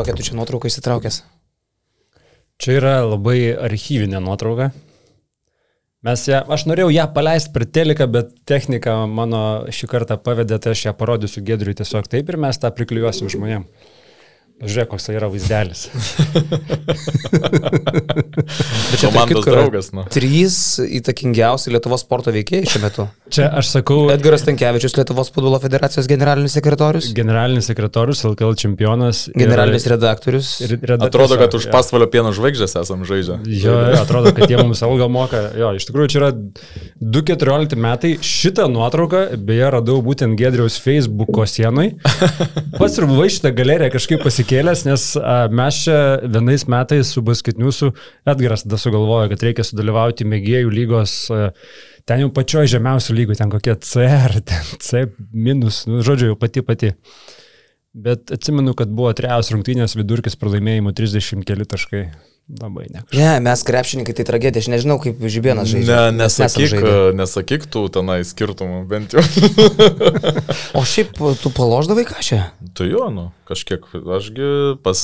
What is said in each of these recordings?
Kokią tu čia nuotrauką įsitraukęs? Čia yra labai archyvinė nuotrauka. Mes ją, aš norėjau ją paleisti per teleką, bet technika mano šį kartą pavedė, tai aš ją parodysiu Gedriui tiesiog taip ir mes tą priklijuosim žmonėms. Žiūrėk, koks tai yra vaizdelis. Bet čia Komandos kitko draugas, nu. Trys įtakingiausi Lietuvos sporto veikėjai šiuo metu. Čia aš sakau, Edgaras Tankievičius, Lietuvos futbolo federacijos generalinis sekretorius, generalinis sekretorius, LKL čempionas. ir- generalinis redaktorius. ir redaktorius, Atrodo, kad už pasvalio pieno žvaigždės esam žaidžia. Jo, atrodo, kad jie mums algą moka. Jo, iš tikrųjų, čia yra 2.14 metai. Šitą nuotrauką, beje, radau būtent Gedriaus Facebook'o sienai. Pats ir buvai šitą galeriją kažkaip pasikėlęs, nes mes čia vienais metais su Basketniusu Edgaras tada sugalvojo, kad reikia sudalyvauti mėgėjų lygos. Ten jau pačioj žemiausių lygų, ten kokie C ar ten C minus, nu, žodžiu, jau pati pati. Bet atsimenu, kad buvo trejos rungtynės vidurkis pralaimėjimų 30 keli taškai. Labai ne. Ne, mes krepšininkai tai tragedija, aš nežinau, kaip Žibienas žaidžia. Ne, nesakyk, nesakyk tų tenai skirtumų, bent jau. O šiaip tu paloždavai ką čia? tu jo, nu, kažkiek, ašgi pas...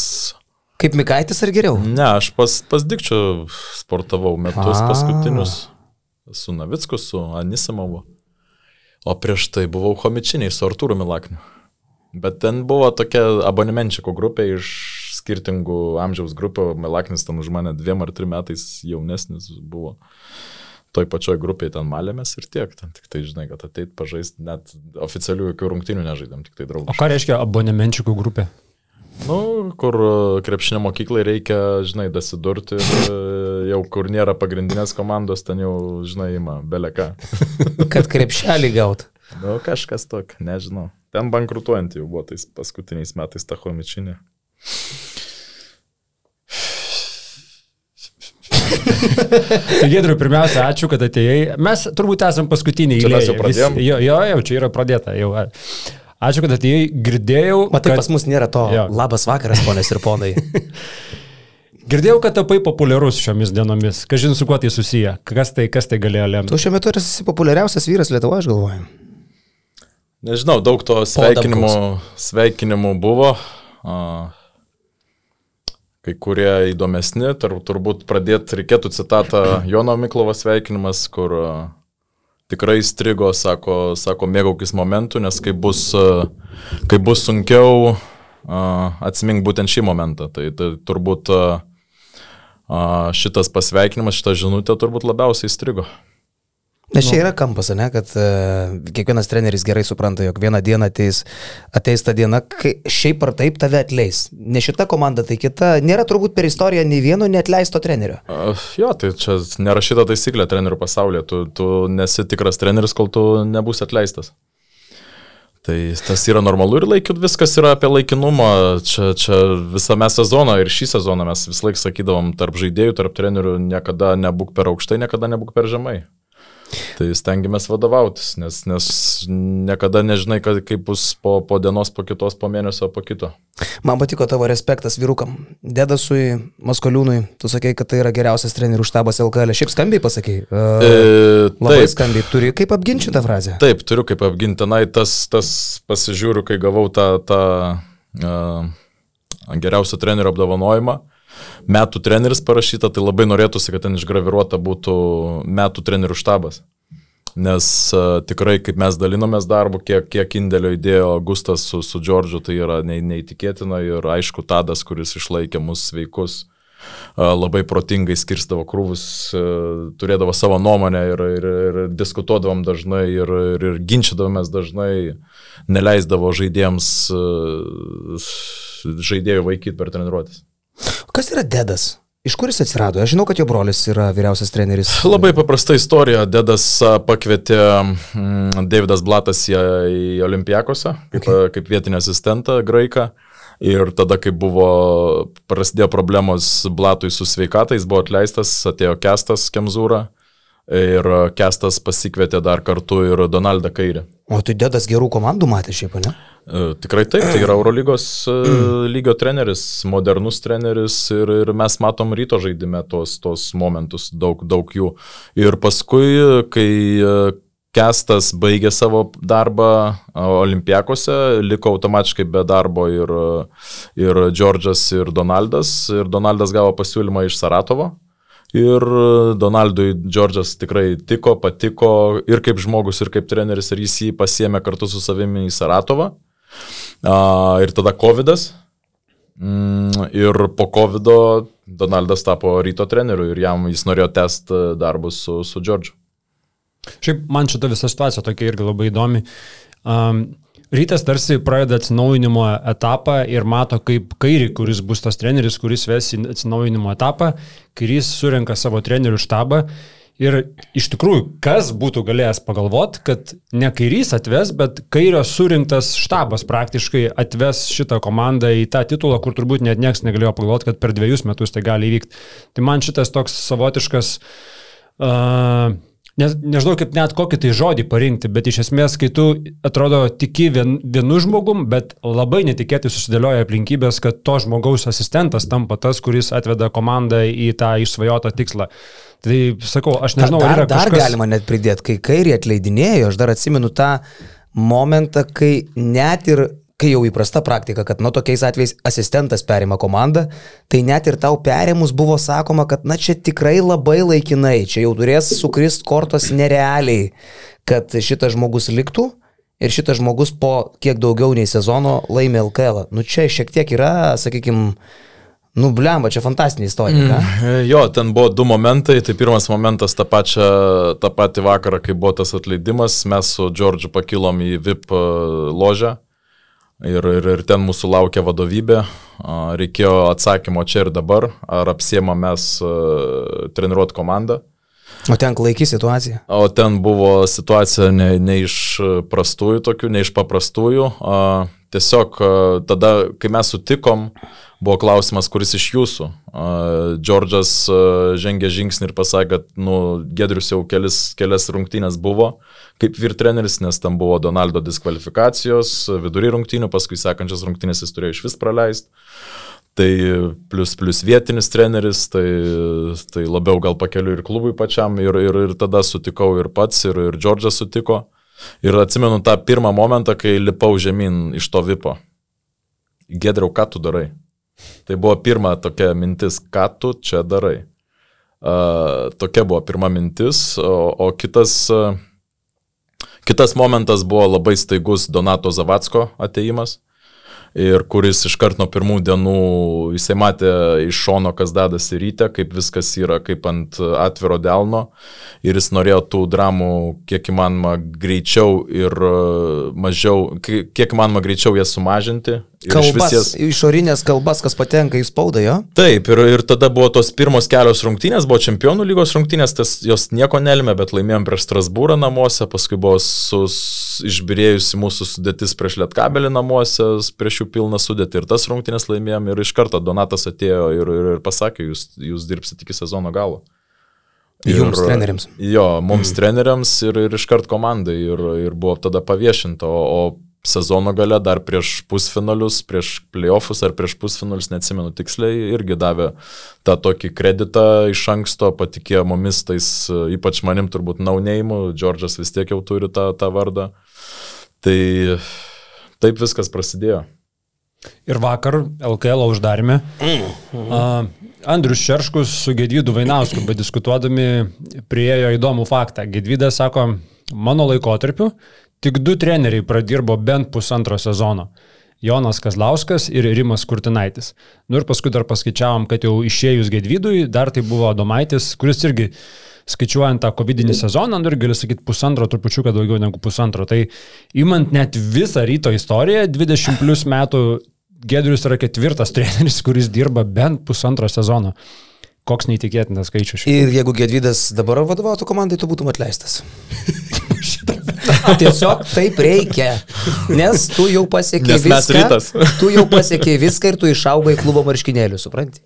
Kaip Mikaitis ar geriau? Ne, aš pas, pas Dikčio sportavau metus A. paskutinius. Su Navicku, su Anisimovu. O prieš tai buvau homičiniai su Artūru Milakniu. Bet ten buvo tokia abonemenčiko grupė iš skirtingų amžiaus grupių. Milaknis ten už mane dviem ar trim metais jaunesnis buvo. Toj pačioj grupėje ten malėmės ir tiek. Ten tik tai, žinai, kad ateit pažaisti, net oficialių jokių rungtinių nežaidėm, tik tai O draugų. ką reiškia abonemenčikų grupė? Nu, kur e, krepšinio mokyklai reikia, žinai, dasidurti, ir, e, jau kur nėra pagrindinės komandos, ten jau, žinai, ima beleka. Kad krepšelį gaut. Nu, kažkas tokio, nežinau. Ten bankrutuojant jau buvo tais paskutiniais metais ta homičinė. Tai Gedriu, pirmiausia, ačiū, kad atėjai. Mes turbūt esame paskutiniai. Čia mes jau pradėjom? Visi- Jo, jo, jau čia yra pradėta. Jau. Ačiū, kad atėjai. Girdėjau. Matai, kad, pas mus nėra to. Jo. Labas vakaras, ponės ir ponai. Girdėjau, kad tapai populiarus šiomis dienomis. Kažin su kuo tai susiję. Kas tai, kas tai galėjo lemti? Tu šiuo metu esi populiariausias vyras Lietuvoje, aš galvoju. Nežinau, daug to sveikinimų, sveikinimų buvo. A, kai kurie įdomesni, tur, turbūt pradėti reikėtų citatą Jono Miklovo sveikinimas, kur tikrai strigo, sako, sako mėgaukis momentų, nes kai bus, kai bus sunkiau, atsimink būtent šį momentą. Tai, tai turbūt šitas pasveikinimas, šita žinutė turbūt labiausiai strigo. Nes čia yra kampas, ne, kad uh, kiekvienas treneris gerai supranta, jog vieną dieną ateis, ateis ta diena, kai šiaip ar taip tave atleis. Ne šita komanda, tai kita. Nėra turbūt per istoriją nei vieno neatleisto trenerio. Uh, Jo, tai čia nerašyta taisyklė trenerių pasaulyje. Tu, tu nesi tikras treneris, kol tu nebūsi atleistas. Tai tas yra normalu ir laikiu, viskas yra apie laikinumą. Čia, čia visame sezoną ir šį sezoną mes vis laik sakydavom tarp žaidėjų, tarp trenerių niekada nebūk per aukštai, niekada nebūk per žemai. Tai stengiamės vadovautis, nes, nes niekada nežinai, kad, kaip bus po, po dienos, po kitos, po mėnesio, po kito. Man patiko tavo respektas vyrukam. Dedasui, Maskoliūnui, tu sakei, kad tai yra geriausias trenerių štabas LKL. Šiaip skambiai pasakei. Uh, E, labai taip. skambiai. Turi kaip apginti šitą frazę. Taip, turiu kaip apginti. Tenai tas, tas pasižiūriu, kai gavau tą, tą uh, geriausio trenerio apdovanojimą. Metų treneris parašyta, tai labai norėtųsi, kad ten išgraviruota būtų metų trenerių štabas. Nes uh, tikrai, kaip mes dalinomės darbu, kiek, kiek indėlio įdėjo Gustas su, su Džordžu, tai yra ne, neįtikėtina ir aišku, Tadas, kuris išlaikė mus sveikus, a, labai protingai skirstavo krūvus, a, turėdavo savo nuomonę ir, ir, ir diskutuodavom dažnai ir, ir, ir ginčydavomės dažnai, neleisdavo žaidėjams žaidėjų vaikyti per treniruotis. Kas yra Dedas? Iš kur jis atsirado? Aš žinau, kad jo brolis yra vyriausias treneris. Labai paprasta istorija. Dedas pakvietė mm, Davidas Blatas į, Olimpiakosą kaip, Okay. kaip vietinį asistentą graiką. Ir tada, kai buvo, prasidėjo problemos Blatui su sveikata, jis buvo atleistas, atėjo Kestas Kemzūra ir Kestas pasikvietė dar kartu ir Donaldą Kairį. O tai Dedas gerų komandų matė šiaip, ne? E, Tikrai taip, tai yra Eurolygos e, lygio treneris, modernus treneris ir, ir mes matom ryto žaidime tos, tos momentus, daug, daug jų. Ir paskui, kai, e, Kestas baigė savo darbą Olimpiakose, liko automatiškai be darbo ir, ir Džordžas, ir Donaldas. Ir Donaldas gavo pasiūlymą iš Saratovo. Ir Donaldui Džordžas tikrai tiko, patiko ir kaip žmogus, ir kaip treneris, ir jis jį pasiemė kartu su savimi į Saratovą. Ir tada COVID. -as. Mm, ir po COVID Donaldas tapo ryto treneriu ir jam jis norėjo tęsti darbus su, su Džordžu. Šiaip man šita visa situacija tokia irgi labai įdomi. Um, Rytas tarsi pradeda atsinaujinimo etapą ir mato, kaip kairį, kuris bus tas treneris, kuris ves į atsinaujinimo etapą, kairys surenka savo trenerių štabą ir iš tikrųjų, kas būtų galėjęs pagalvoti, kad ne kairys atves, bet kairio surinktas štabas praktiškai atves šitą komandą į tą titulą, kur turbūt net niekas negalėjo pagalvoti, kad per dviejus metus tai gali įvykti. Tai man šitas toks savotiškas uh, ne, nežinau kaip net kokį tai žodį parinkti, bet iš esmės, kai tu atrodo tiki vien, vienu žmogum, bet labai netikėtai susidėlioja aplinkybės, kad to žmogaus asistentas tampa tas, kuris atveda komandą į tą išsvajotą tikslą. Tai sakau, aš nežinau, dar, ar dar kažkas... galima net pridėti, kai kairį atleidinėjo, aš dar atsimenu tą momentą, kai net ir kai jau įprasta praktika, kad nu tokiais atvejais asistentas perima komandą, tai net ir tau perėmus buvo sakoma, kad na čia tikrai labai laikinai, čia jau turės sukrist kortos nerealiai, kad šitas žmogus liktų. Ir šitas žmogus po kiek daugiau nei sezono laimė LKL. Nu čia šiek tiek yra, sakykime, Nu, blemba, čia fantastinė istorija. Mm, jo, ten buvo du momentai. Tai pirmas momentas tą, pačią, tą patį vakarą, kai buvo tas atleidimas, mes su Džordžu pakilom į VIP e, ložę Ir, ir, ir ten mūsų laukia vadovybė. Reikėjo atsakymo čia ir dabar, ar apsiema mes treniruoti komandą. O ten klaiki situacija? O ten buvo situacija ne, ne iš prastųjų tokių, ne iš paprastųjų. Tiesiog tada, kai mes sutikom, buvo klausimas, kuris iš jūsų. Džordžas žengė žingsnį ir pasakė, kad nu, Gedrius jau kelis, kelias rungtynės buvo kaip vyr treneris, nes tam buvo Donaldo diskvalifikacijos, vidury rungtynių, paskui sekančias rungtynės jis turėjo iš vis praleisti. Tai plus, plus vietinis treneris, tai, tai labiau gal pakeliu ir klubui pačiam, ir, ir, ir tada sutikau ir pats, ir, ir Džordžas sutiko. Ir atsimenu tą pirmą momentą, kai lipau žemyn iš to vipo. Gedriau, ką tu darai? Tai buvo pirma tokia mintis, ką tu čia darai. Uh, tokia buvo pirma mintis, o, o kitas, uh, kitas momentas buvo labai staigus Donato Zavatsko ateimas ir kuris iškart nuo pirmų dienų jisai matė iš šono, kas dadasi ryte, kaip viskas yra kaip ant atviro delno ir jis norėjo tų dramų kiek įmanoma greičiau ir mažiau, kiek įmanoma greičiau jas sumažinti Kalbas, jas... Išorinės kalbas, kas patenka į spaudą, jo? Taip, ir, ir tada buvo tos pirmos kelios rungtynės, buvo čempionų lygos rungtynės, tas jos nieko nelėmė, bet laimėjom prieš Strasbūrą namuose, paskui buvo sus, išbirėjusi mūsų sudėtis prieš Lietkabelį namuose, prieš jų pilną sudėtį ir tas rungtynės laimėjom ir iš karto Donatas atėjo ir, ir, ir pasakė, jūs, jūs dirbsite iki sezono galo. Ir, Jums treneriams. Jo, mums mm. treneriams ir, ir iškart komandai ir, ir buvo tada paviešinta, o, o sezono gale dar prieš pusfinalius, prieš playoffus ar prieš pusfinalius, neatsimenu tiksliai, irgi davė tą tokį kreditą iš anksto, patikėjo mumis tais, ypač manim turbūt naunėjimu, Džordžas vis tiek jau turi tą, tą vardą. Tai taip viskas prasidėjo. Ir vakar LKL uždarėme. Mm. Uh, Andrius Šerškus su Gedvydu Vainausku, bet diskutuodami priejo įdomų faktą. Gedvydas sako, mano laikotarpiu Tik du treneriai pradirbo bent pusantro sezono. Jonas Kazlauskas ir Rimas Kurtinaitis. Nu ir paskui dar paskaičiavom, kad jau išėjus Gedvidui, dar tai buvo Domaitis, kuris irgi skaičiuojant tą COVID sezoną, nu ir galiu sakyti pusantro, trupučiuką daugiau negu pusantro. Tai imant net visą ryto istoriją, 20 plus metų Gedrius yra ketvirtas treneris, kuris dirba bent pusantro sezono. Koks neįtikėtinas skaičius. Ir jeigu Gedvydas dabar vadovautų komandai, tu būtum atleistas. Tiesiog taip reikia. Nes tu jau pasiekė viską. Tu jau pasiekė viską ir tu išaugai klubo marškinėlių, supranti?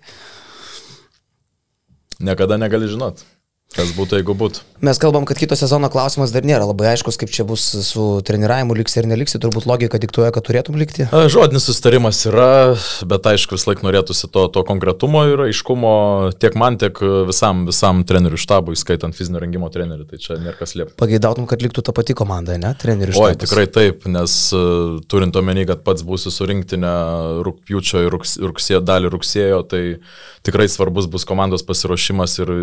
Niekada negali žinot. Kas būtų, jeigu būtų. Mes kalbam, kad kito sezono klausimas dar nėra labai aiškus, kaip čia bus su treniravimu, liks ir neliksi, turbūt logika diktuoja, kad turėtum likti. Žodinis sustarimas yra, bet aišku, vis laik norėtųsi to, to konkretumo ir aiškumo tiek man, tiek visam, visam trenerių štabui, skaitant fizinio rengimo trenerių, tai čia nėra kas liepia. Pageidautum, kad liktų ta pati komanda, ne, trenerių Oi, štabas. tikrai taip, nes uh, turint omeny, kad pats būsiu surinktinę rūpjūčio ir rugs, rugsėjo, dalį rugsėjo, tai tikrai svarbus bus komandos pasiruošimas ir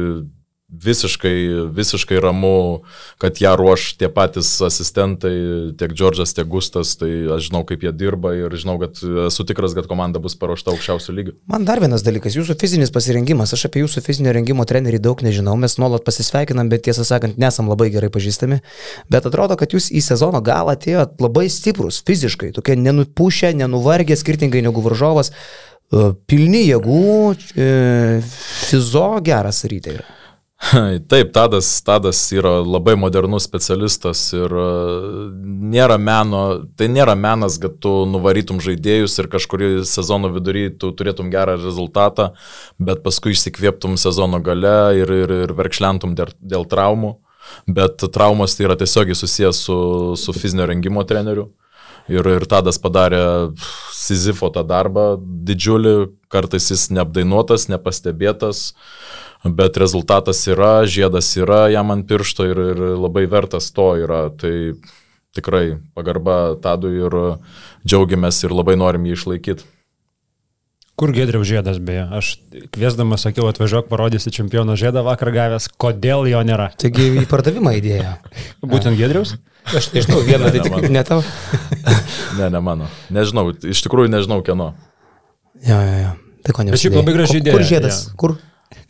visiškai, visiškai ramu, kad ją ruoš tie patys asistentai, tiek Džordžas, tiek Gustas, tai aš žinau, kaip jie dirba ir žinau, kad esu tikras, kad komanda bus paruošta aukščiausių lygių. Man dar vienas dalykas, jūsų fizinis pasirengimas, aš apie jūsų fizinio rengimo trenerį daug nežinau, mes nuolat pasisveikinam, bet tiesą sakant, nesam labai gerai pažįstami, bet atrodo, kad jūs į sezono galą atėjot labai stiprus fiziškai, tokie nenupušę, nenuvargę, skirtingai negu varžovas, e, pilni jėgų, e, fizo geras rytai yra. Taip, Tadas, Tadas yra labai modernus specialistas ir e, nėra meno, tai nėra menas, kad tu nuvarytum žaidėjus ir kažkurį sezono vidury tu turėtum gerą rezultatą, bet paskui išsikvėptum sezono gale ir, ir, ir verkšlentum dėl, dėl traumų. Bet traumos tai yra tiesiogiai susijęs su, su fizinio rengimo treneriu. Ir, ir Tadas padarė Sizifo tą darbą didžiulį, kartais jis neapdainuotas, nepastebėtas. Bet rezultatas yra, žiedas yra jam ant piršto ir, ir labai vertas to yra. Tai tikrai pagarba Tadui ir džiaugiamės ir labai norim jį išlaikyti. Kur Gedriaus žiedas beje? Aš kviesdamas sakiau, atvažiuok parodysi čempiono žiedą vakar gavęs, kodėl jo nėra. Taigi į pardavimą idėja. Būtent Gedriaus? Aš nežinau, vieną tai tik ne tau. Ne, ne mano. Nežinau, iš tikrųjų nežinau kieno. Jo, jo, jo. Tai ko ne. Bet šiaip labai graži idėja. Kur žiedas? jo. Kur?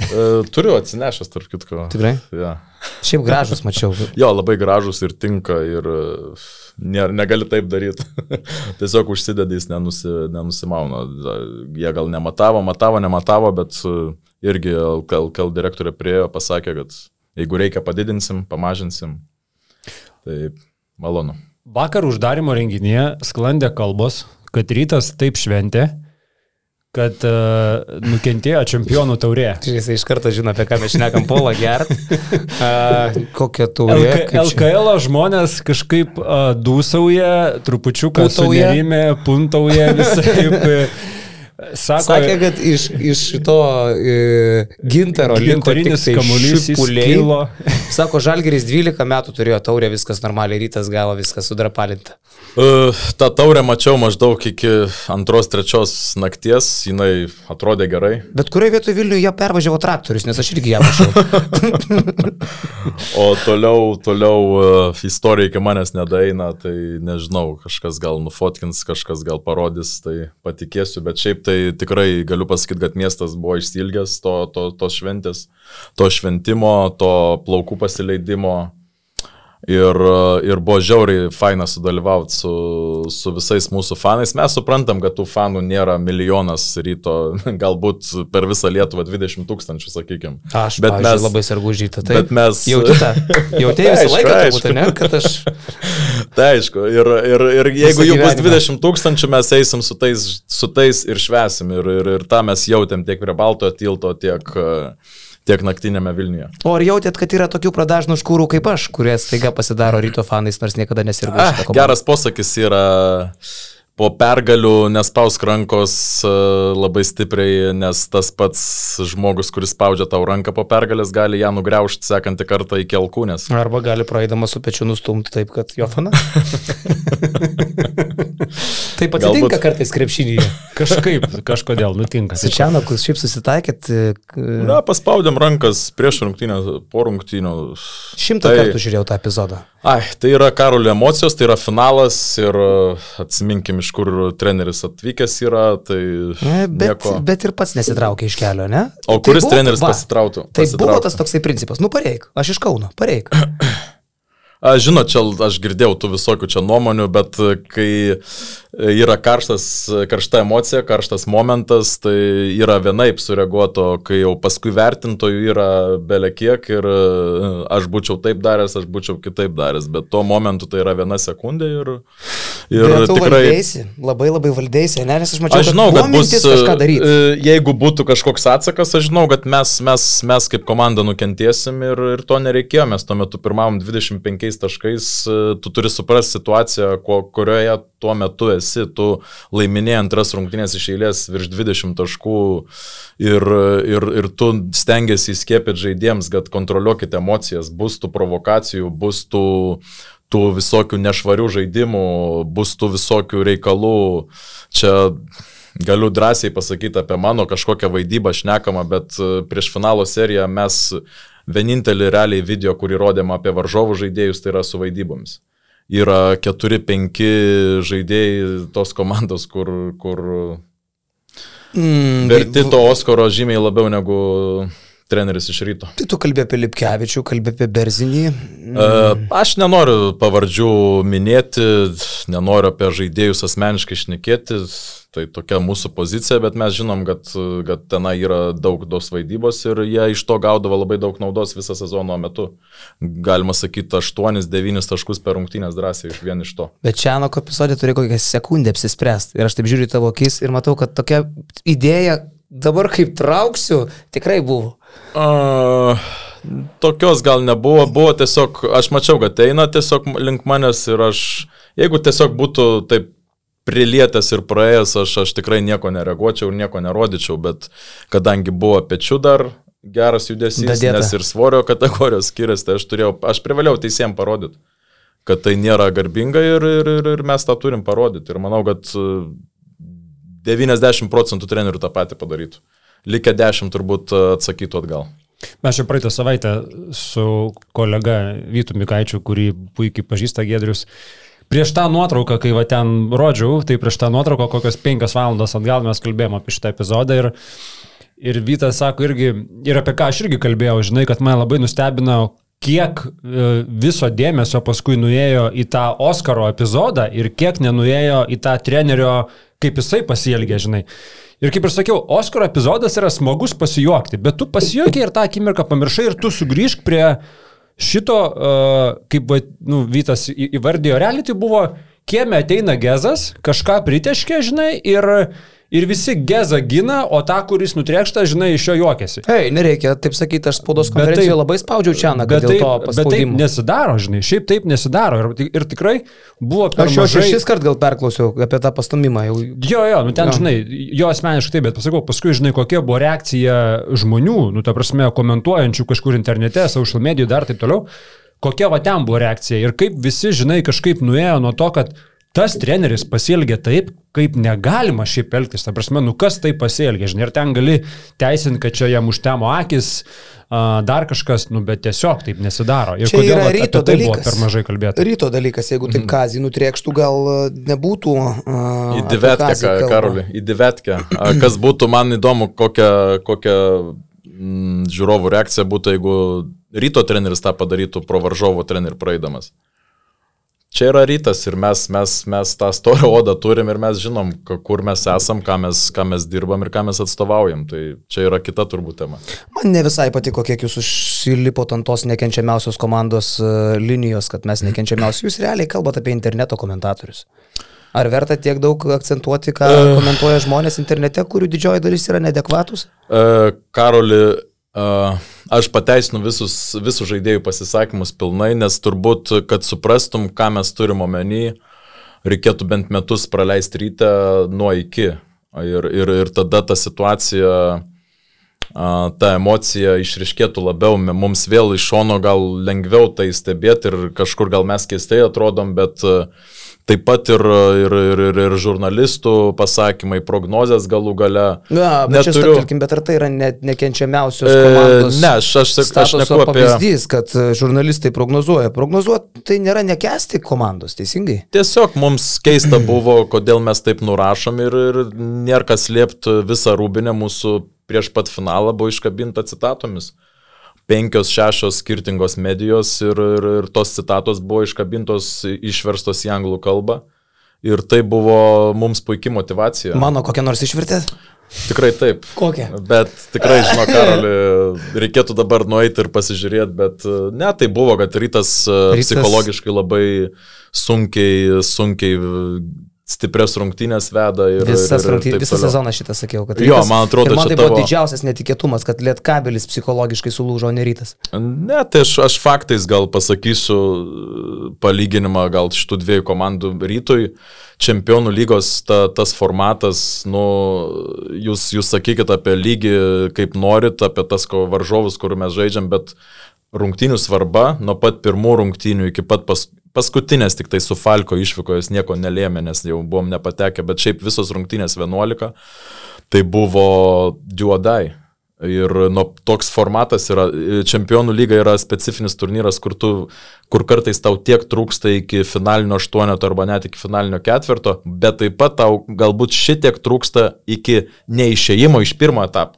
E, Turiu atsinešęs, tarp kitko. Tikrai? Ja. Šiaip gražus mačiau. Jo, labai gražus ir tinka ir ne, negali taip daryti. Tiesiog užsidedys, nenusi, nenusimauna. Jie gal nematavo, matavo, nematavo, bet e, irgi LKL, direktorė priejo, pasakė, kad jeigu reikia padidinsim, pamažinsim. Tai malonu. Vakar uždarimo renginėje sklandė kalbos, kad rytas taip šventė, kad uh, nukentėjo čempionų taurė. Jis iš karto žino, apie ką mes šnekam, polą gert. Uh, kokia taurė. LK? LKL žmonės kažkaip uh, dūsauja, trupučiuką sunerimė, puntauja visai. Sako, Sakė, kad iš, iš to e, gintaro liko gintarinis tiktai kamuolys įskilo. Sako, Žalgeris 12 metų turėjo taurę, viskas normaliai, rytas gavo viskas sudrapalinta. Uh, tą taurę mačiau maždaug iki antros, trečios nakties, jinai atrodė gerai. Bet kurioje vietoje Vilniuje jie pervažiavo traktorius, nes aš irgi ją mačiau. O toliau, toliau uh, istorija iki manęs nedaina, tai nežinau, kažkas gal nufotkins, kažkas gal parodys, tai patikėsiu, bet šiaip tai tikrai galiu pasakyti, kad miestas buvo išsilgęs to, to, to šventės, to šventimo, to plaukų pasileidimo. Ir, uh, ir buvo žiauriai faina sudalyvauti su, su visais mūsų fanais. Mes suprantam, kad tų fanų nėra milijonas ryto, galbūt per visą Lietuvą 20 tūkstančių, sakykime. Aš bet mes labai sargu žytą. Tai bet mes- Jautėte, jautėte visą Aišku, laiką, turbūt, aišku. ne, kad aš... Tai aišku, ir, ir, ir jeigu Visą jų bus gyvenimą. 20 tūkstančių, mes eisim su tais, su tais ir švesim. Ir, ir, ir tą mes jautėm tiek prie Baltojo tilto, tiek, e, tiek naktinėme Vilniuje. O ar jautėt, kad yra tokių pradažnų škūrų kaip aš, kurie staiga pasidaro ryto fanais, nors niekada nesirgo Ah, geras posakis yra po pergalių nespausk rankos e, labai stipriai, nes tas pats žmogus, kuris spaudžia tau ranką po pergalės, gali ją nugriaužti sekantį kartą iki alkūnės. Arba gali praeidamas su pečiu nustumti taip, kad jo fana. taip atsitinka Galbūt- kartais krepšinėje. Kažkaip, kažkodėl nutinka. Su Čianaku šiaip susitaikėt, e, Na, paspaudėm rankas prieš rungtynę, po rungtynių. šimtą Tai- kartų žiūrėjau tą epizodą. Ai, tai yra karulio emocijos, tai yra finalas ir e, atsiminkim, iš kur treneris atvykęs yra, tai E, Bet, nieko. bet ir pats nesitraukė iš kelio, ne? O Tai kuris buvo- treneris va, pasitrauktų? Tai buvo pasitrauktų? tas toksai principas, nu pareik, aš iš Kauno, pareik. A, žinot, čia aš girdėjau tų visokių čia nuomonių, bet e, kai yra karštas, karšta emocija, karštas momentas, tai yra vienaip sureaguoto, kai jau paskui vertintojų yra belekiek ir e, aš būčiau taip daręs, aš būčiau kitaip daręs, bet tuo momentu tai yra viena sekundė ir, ir tikrai... Valdėsi, labai labai valdėsi, ne, nes aš mačiau, Aš žinau, kad, kad bus, e, jeigu būtų kažkoks atsakas, aš žinau, kad mes, mes, mes kaip komanda nukentėsim ir, ir to nereikėjo, mes tuo metu pirmavom 25 taškais, e, tu turi suprasti situaciją, ko, kurioje tuo metu esi, tu laiminėjai antras rungtynės iš eilės virš 20 taškų ir, ir, ir tu stengiasi įskiepyti žaidėjams, kad kontroliuokite emocijas, bus tų provokacijų, bus tų tų visokių nešvarių žaidimų, bus tų visokių reikalų. Čia galiu drąsiai pasakyti apie mano kažkokią vaidybą šnekamą, bet e, prieš finalo seriją mes vienintelį realiai video, kurį rodėm apie varžovų žaidėjus, tai yra su vaidybomis. Yra 4-5 žaidėjai tos komandos, kur, kur Mm, verti to Oskaro žymiai labiau negu treneris iš ryto. Tai tu kalbė apie Lipkevičių, kalbė apie Berzinį. E, Aš nenoriu pavardžių minėti, nenoriu apie žaidėjus asmeniškai šnekėti, tai tokia mūsų pozicija, bet mes žinom, kad, kad tenai yra daug dos vaidybos ir jie iš to gaudavo labai daug naudos visą sezono metu. Galima sakyti, 8-9 taškus per rungtynės drąsiai iš vien iš to. Bet Čianoko epizodė turi kokią sekundę apsispręsti. Ir aš taip žiūriu į tavo akis ir matau, kad tokia idėja dabar kaip trauksiu, tikrai buvo. A, tokios gal nebuvo, buvo tiesiog, aš mačiau, kad eina tiesiog link manęs ir aš, jeigu tiesiog būtų taip prilietęs ir praėjęs, aš, aš tikrai nieko nereaguočiau ir nieko nerodyčiau, bet kadangi buvo pečių dar geras judesys, Dadėta. nes ir svorio kategorijos skiriasi, tai aš turėjau, aš privaliau teisėjim parodyti, kad tai nėra garbinga ir, ir, ir, ir mes tą turim parodyti. Ir manau, kad 90 procentų trenerių tą patį padarytų. Likę 10 turbūt e, atsakytų atgal. Mes čia praeitą savaitę su kolega Vytu Mikaičiu, kurį puikiai pažįsta Gedrius, prieš tą nuotrauką, kai va ten rodžiau, tai prieš tą nuotrauką kokios penkias valandas atgal mes kalbėjome apie šitą epizodą ir, ir Vytas sako irgi, ir apie ką aš irgi kalbėjau, žinai, kad man labai nustebino, kiek e, viso dėmesio paskui nuėjo į tą Oskaro epizodą ir kiek nenuėjo į tą trenerio, kaip jisai pasielgė, žinai. Ir kaip ir sakiau, Oskaro epizodas yra smagus pasijuokti, bet tu pasijuokiai ir tą akimirką pamiršai ir tu sugrįžk prie šito, uh, kaip nu, Vytas įvardėjo, realiai tai buvo, kieme ateina gezas, kažką priteškė, žinai, ir, ir visi gezą gina, o tą, kuris nutrėkšta, žinai, iš jo juokiasi. Hei, nereikia taip sakyti, aš spaudos konferencijoje labai spaudžiau Čianą, kad Bet dėl taip, nesidaro, žinai, šiaip taip nesidaro. Ir, ir tikrai buvo per Aš jau mažai... šešis kart gal perklausiau apie tą pastumimą. Jau... Jo, jo, nu ten, Jo. žinai, jo asmeniškai taip, bet pasakau, paskui, žinai, kokia buvo reakcija žmonių, nu, ta prasme, komentuojančių kažkur internete, social medijų, dar taip toliau, kokia va ten buvo reakcija ir kaip visi, žinai, kažkaip nuėjo nuo to, kad tas treneris pasielgė taip, kaip negalima šiaip elgtis. Ta prasme, nu kas tai pasielgė, žinai, ir ten gali teisinti, kad čia jam užtemo akis, a, dar kažkas, nu, bet tiesiog taip nesidaro. Ir Čia kodėl ryto tai buvo dalykas. per mažai kalbėta. Ryto dalykas, jeigu Mhm. taip kazį nutriekštų, gal nebūtų. Uh, Į divetkę, Karolį, į divetkę. A, Kas būtų, man įdomu, kokia, kokia mm, žiūrovų reakcija būtų, jeigu ryto treneris tą padarytų pro varžovo trenerių praeidamas. Čia yra rytas ir mes, mes, mes tą storą odą turim ir mes žinom, kur mes esam, ką mes, ką mes dirbam ir ką mes atstovaujam. Tai čia yra kita turbūt tema. Man ne visai patiko, kiek jūs užsilipot ant tos nekenčiamiausios komandos uh, linijos, kad mes nekenčiamiausi. Jūs realiai kalbate apie interneto komentatorius. Ar verta tiek daug akcentuoti, ką komentuoja žmonės internete, kurių didžioji dalis yra nedekvatus? E, Karoli, e, aš pateisinu visus, visus žaidėjų pasisakymus pilnai, nes turbūt, kad suprastum, ką mes turim omeny, reikėtų bent metus praleisti ryte nuo iki. Ir, ir, ir tada ta situacija, ta emocija išriškėtų labiau, mums vėl iš šono gal lengviau tai stebėti ir kažkur gal mes keistai atrodom, bet a, taip pat ir, ir, ir, ir, ir žurnalistų pasakymai, prognozės galų gale. Na, bet Neturiu- stabtelkim, bet ar tai yra net nekenčiamiausios E, komandos? ne, aš, aš, aš neku apie... pavyzdys, kad e, žurnalistai prognozuoja. Prognozuoti tai nėra nekesti komandos, teisingai? Tiesiog mums keista buvo, kodėl mes taip nurašom ir, ir nėra kas slėpti visą rūbinę mūsų prieš pat finalą buvo iškabinta citatomis. Penkios, šešios skirtingos medijos ir, ir, ir tos citatos buvo iškabintos, išverstos į anglų kalbą. ir tai buvo mums puikia motivacija. Mano kokią nors išvirtėt? Tikrai taip. Kokią? Bet tikrai, žinau, Karoli, reikėtų dabar nueiti ir pasižiūrėti, bet e, ne, tai buvo, kad rytas, rytas... psichologiškai labai sunkiai, sunkiai stiprias rungtynės veda ir... Visas rungtynės, visą toliau. sezoną šitą sakiau, kad... Jo, rytas, man atrodo, man tai tavo... buvo didžiausias netikėtumas, kad lietkabelis psichologiškai sulūžo, ne rytas. Ne, tai aš, aš faktais gal pasakysiu palyginimą gal šitų dviejų komandų rytui. Čempionų lygos ta, tas formatas, nu, jūs, jūs sakykite apie lygį kaip norit, apie tas varžovus, kur mes žaidžiam, bet rungtynių svarba nuo pat pirmų rungtynių iki pat pas, Paskutinės tik tai su Falko išvykojas nieko nelėmė, nes jau buvom nepatekę, bet šiaip visos rungtynės 11, tai buvo duodai. Ir nu, toks formatas yra, čempionų lyga yra specifinis turnyras, kur, tu, kur kartais tau tiek trūksta iki finalinio aštuoneto arba net iki finalinio ketvirto, bet taip pat tau galbūt šitiek trūksta iki neišėjimo iš pirmo etapo.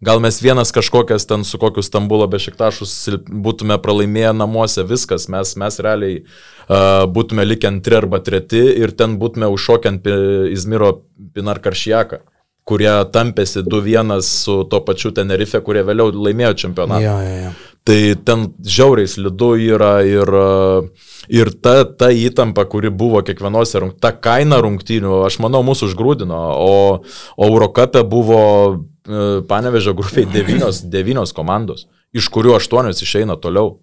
Gal mes vienas kažkokias ten su kokiu Stambulo bešiktašus būtume pralaimėję namuose, viskas, mes, mes realiai uh, būtume likę antri arba treti ir ten būtume užšokiant Izmiro Pinar Karšiaką kurie tampėsi 2-1 su to pačiu Tenerife, kurie vėliau laimėjo čempionatą. Ja, ja, ja. Tai ten žiauriai slidu yra ir, ir ta, ta įtampa, kuri buvo kiekvienose rungtynėse, ta kaina rungtynių, aš manau, mūsų užgrūdino, o, o Eurocapė buvo E, Panevežio grupiai devynios, devynios komandos, iš kurių aštuonios išeina toliau.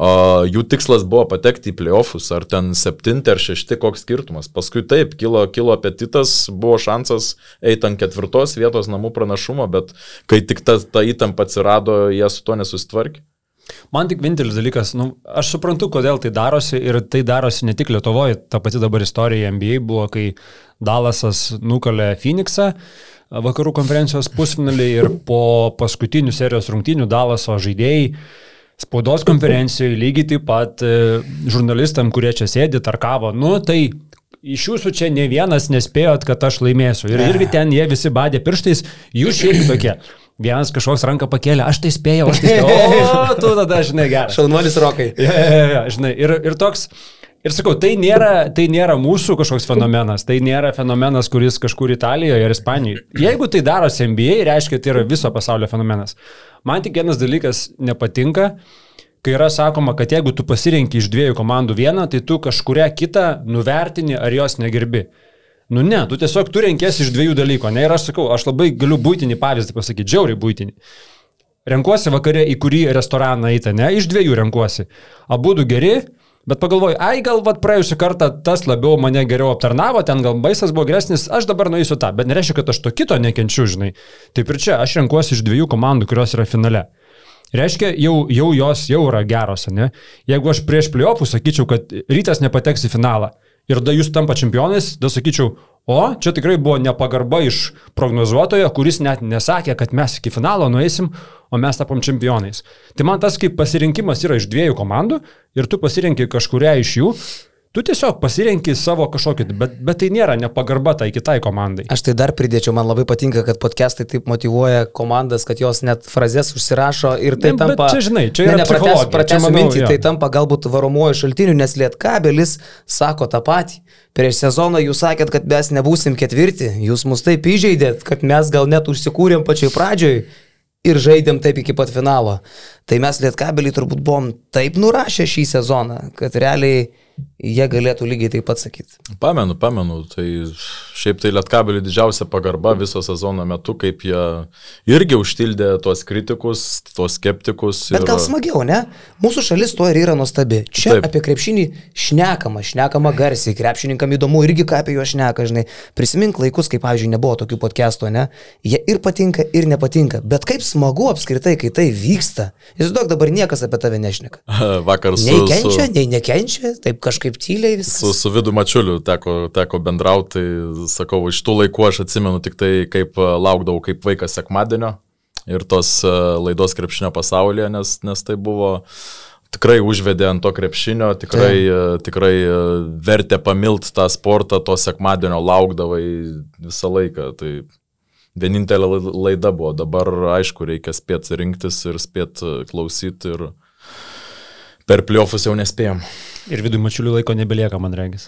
Uh, jų tikslas buvo patekti į playoffus, ar ten septinti ar šešti, koks skirtumas. Paskui taip, kilo, kilo apetitas, buvo šansas eiti ant ketvirtos vietos namų pranašumo, bet kai tik ta, ta įtampa atsirado, jie su to nesusitvarkė. Man tik vienintelis dalykas, nu, aš suprantu, kodėl tai darosi ir tai darosi ne tik Lietuvoje, ta pati dabar istorija NBA buvo, kai Dalasas nukalė Phoenixą, uh, vakarų konferencijos pusfinalį ir po paskutinių serijos rungtynių Dalaso žaidėjai spaudos konferencijoje lygiai taip pat e, žurnalistam, kurie čia sėdi, tarkavo, nu tai iš jūsų čia ne vienas nespėjot, kad aš laimėsiu. Ir irgi ten jie visi badė pirštais, jūs šiaip tokie. Vienas kažkoks ranką pakėlė, aš tai spėjau, aš tai spėjau. O, tu tada, žinai, gerai. Šalnuolis rokai. Ja, ja, ja, žinai, ir, ir toks, Ir sakau, tai nėra, tai nėra mūsų kažkoks fenomenas, tai nėra fenomenas, kuris kažkur Italijoje ar Ispanijoje. Jeigu tai darosi NBA, reiškia, tai yra viso pasaulio fenomenas. Man tik vienas dalykas nepatinka, kai yra sakoma, kad jeigu tu pasirinki iš dviejų komandų vieną, tai tu kažkuria kitą nuvertini ar jos negerbi. Nu ne, tu tiesiog tu renkėsi iš dviejų dalykų. Ne, ir aš sakau, aš labai galiu būtinį pavyzdį pasakyti, džiauriai būtinį. Renkuosi vakare, į kurį restoraną eiti, ne, iš dviejų renkuosi. Abu du geri, Bet pagalvoju, ai gal vat praėjusią kartą tas labiau mane geriau aptarnavo, ten gal baisas buvo geresnis, aš dabar nueisiu tą, bet nereiškia, kad aš to kito nekenčiu, žinai. Taip ir čia, aš renkuosi iš dviejų komandų, kurios yra finale. Reiškia, jau, jau jos jau yra geros, ne? Jeigu aš prieš playoffus sakyčiau, kad rytas nepateks į finalą ir da jūs tampa čempionais, da sakyčiau, o čia tikrai buvo nepagarba iš prognozuotojo, kuris net nesakė, kad mes iki finalo nueisim, o mes tapom čempionais. Tai man tas kaip pasirinkimas yra iš dviejų komandų ir tu pasirinkai kažkuria iš jų. Tu tiesiog pasirenki savo kažkokį, bet, bet tai nėra nepagarba tai kitai komandai. Aš tai dar pridėčiau, man labai patinka, kad podcastai taip motivuoja komandas, kad jos net frazes užsirašo ir tai ne, tampa... Čia žinai, čia yra ne, pratęs, pratęs mintį, tai tampa galbūt varomuoju šaltiniu, nes Lietkabelis sako tą patį. Prieš sezoną jūs sakėt, kad mes nebūsim ketvirti, jūs mus taip įžeidėt, kad mes gal net užsikūrėm pačioj pradžioj ir žaidėm taip iki pat finalo. Tai mes Lietkabelį turbūt buvom taip nurašę šį sezoną, kad realiai jie galėtų lygiai taip pat sakyti. Pamenu, pamenu, tai šiaip tai Lietkabeliui didžiausia pagarba viso sezono metu, kaip jie irgi užtildė tuos kritikus, tuos skeptikus. Bet ir... gal smagiau, ne? Mūsų šalis to ir yra nuostabi. Čia taip. apie krepšinį šnekama, šnekama garsiai, krepšininkam įdomu irgi ką apie juos šneka, žinai. Prisimink laikus, kai, pavyzdžiui, nebuvo tokių podcastų, ne? Jie ir patinka, ir nepatinka. Bet kaip smagu apskritai, kai tai vyksta. Įsivaizduok, dabar niekas apie tave nešneka. Vakar su... Nei kenčia, su... nei nekenčia, taip kažkaip tyliai viskas. Su, su vidu mačiuliu teko, teko bendrauti, tai sakau, iš tų laikų aš atsimenu tik tai, kaip e, laukdavau kaip vaikas sekmadienio ir tos e, laidos krepšinio pasaulyje, nes, nes tai buvo tikrai užvedė ant to krepšinio, tikrai, tai. tikrai vertė pamilt tą sportą, to sekmadienio laukdavai visą laiką. Tai vienintelė laida buvo. Dabar, aišku, reikia spėti rinktis ir spėti klausyti ir per pliofus jau nespėjom. Ir vidų mačiulių laiko nebelieka, man regis.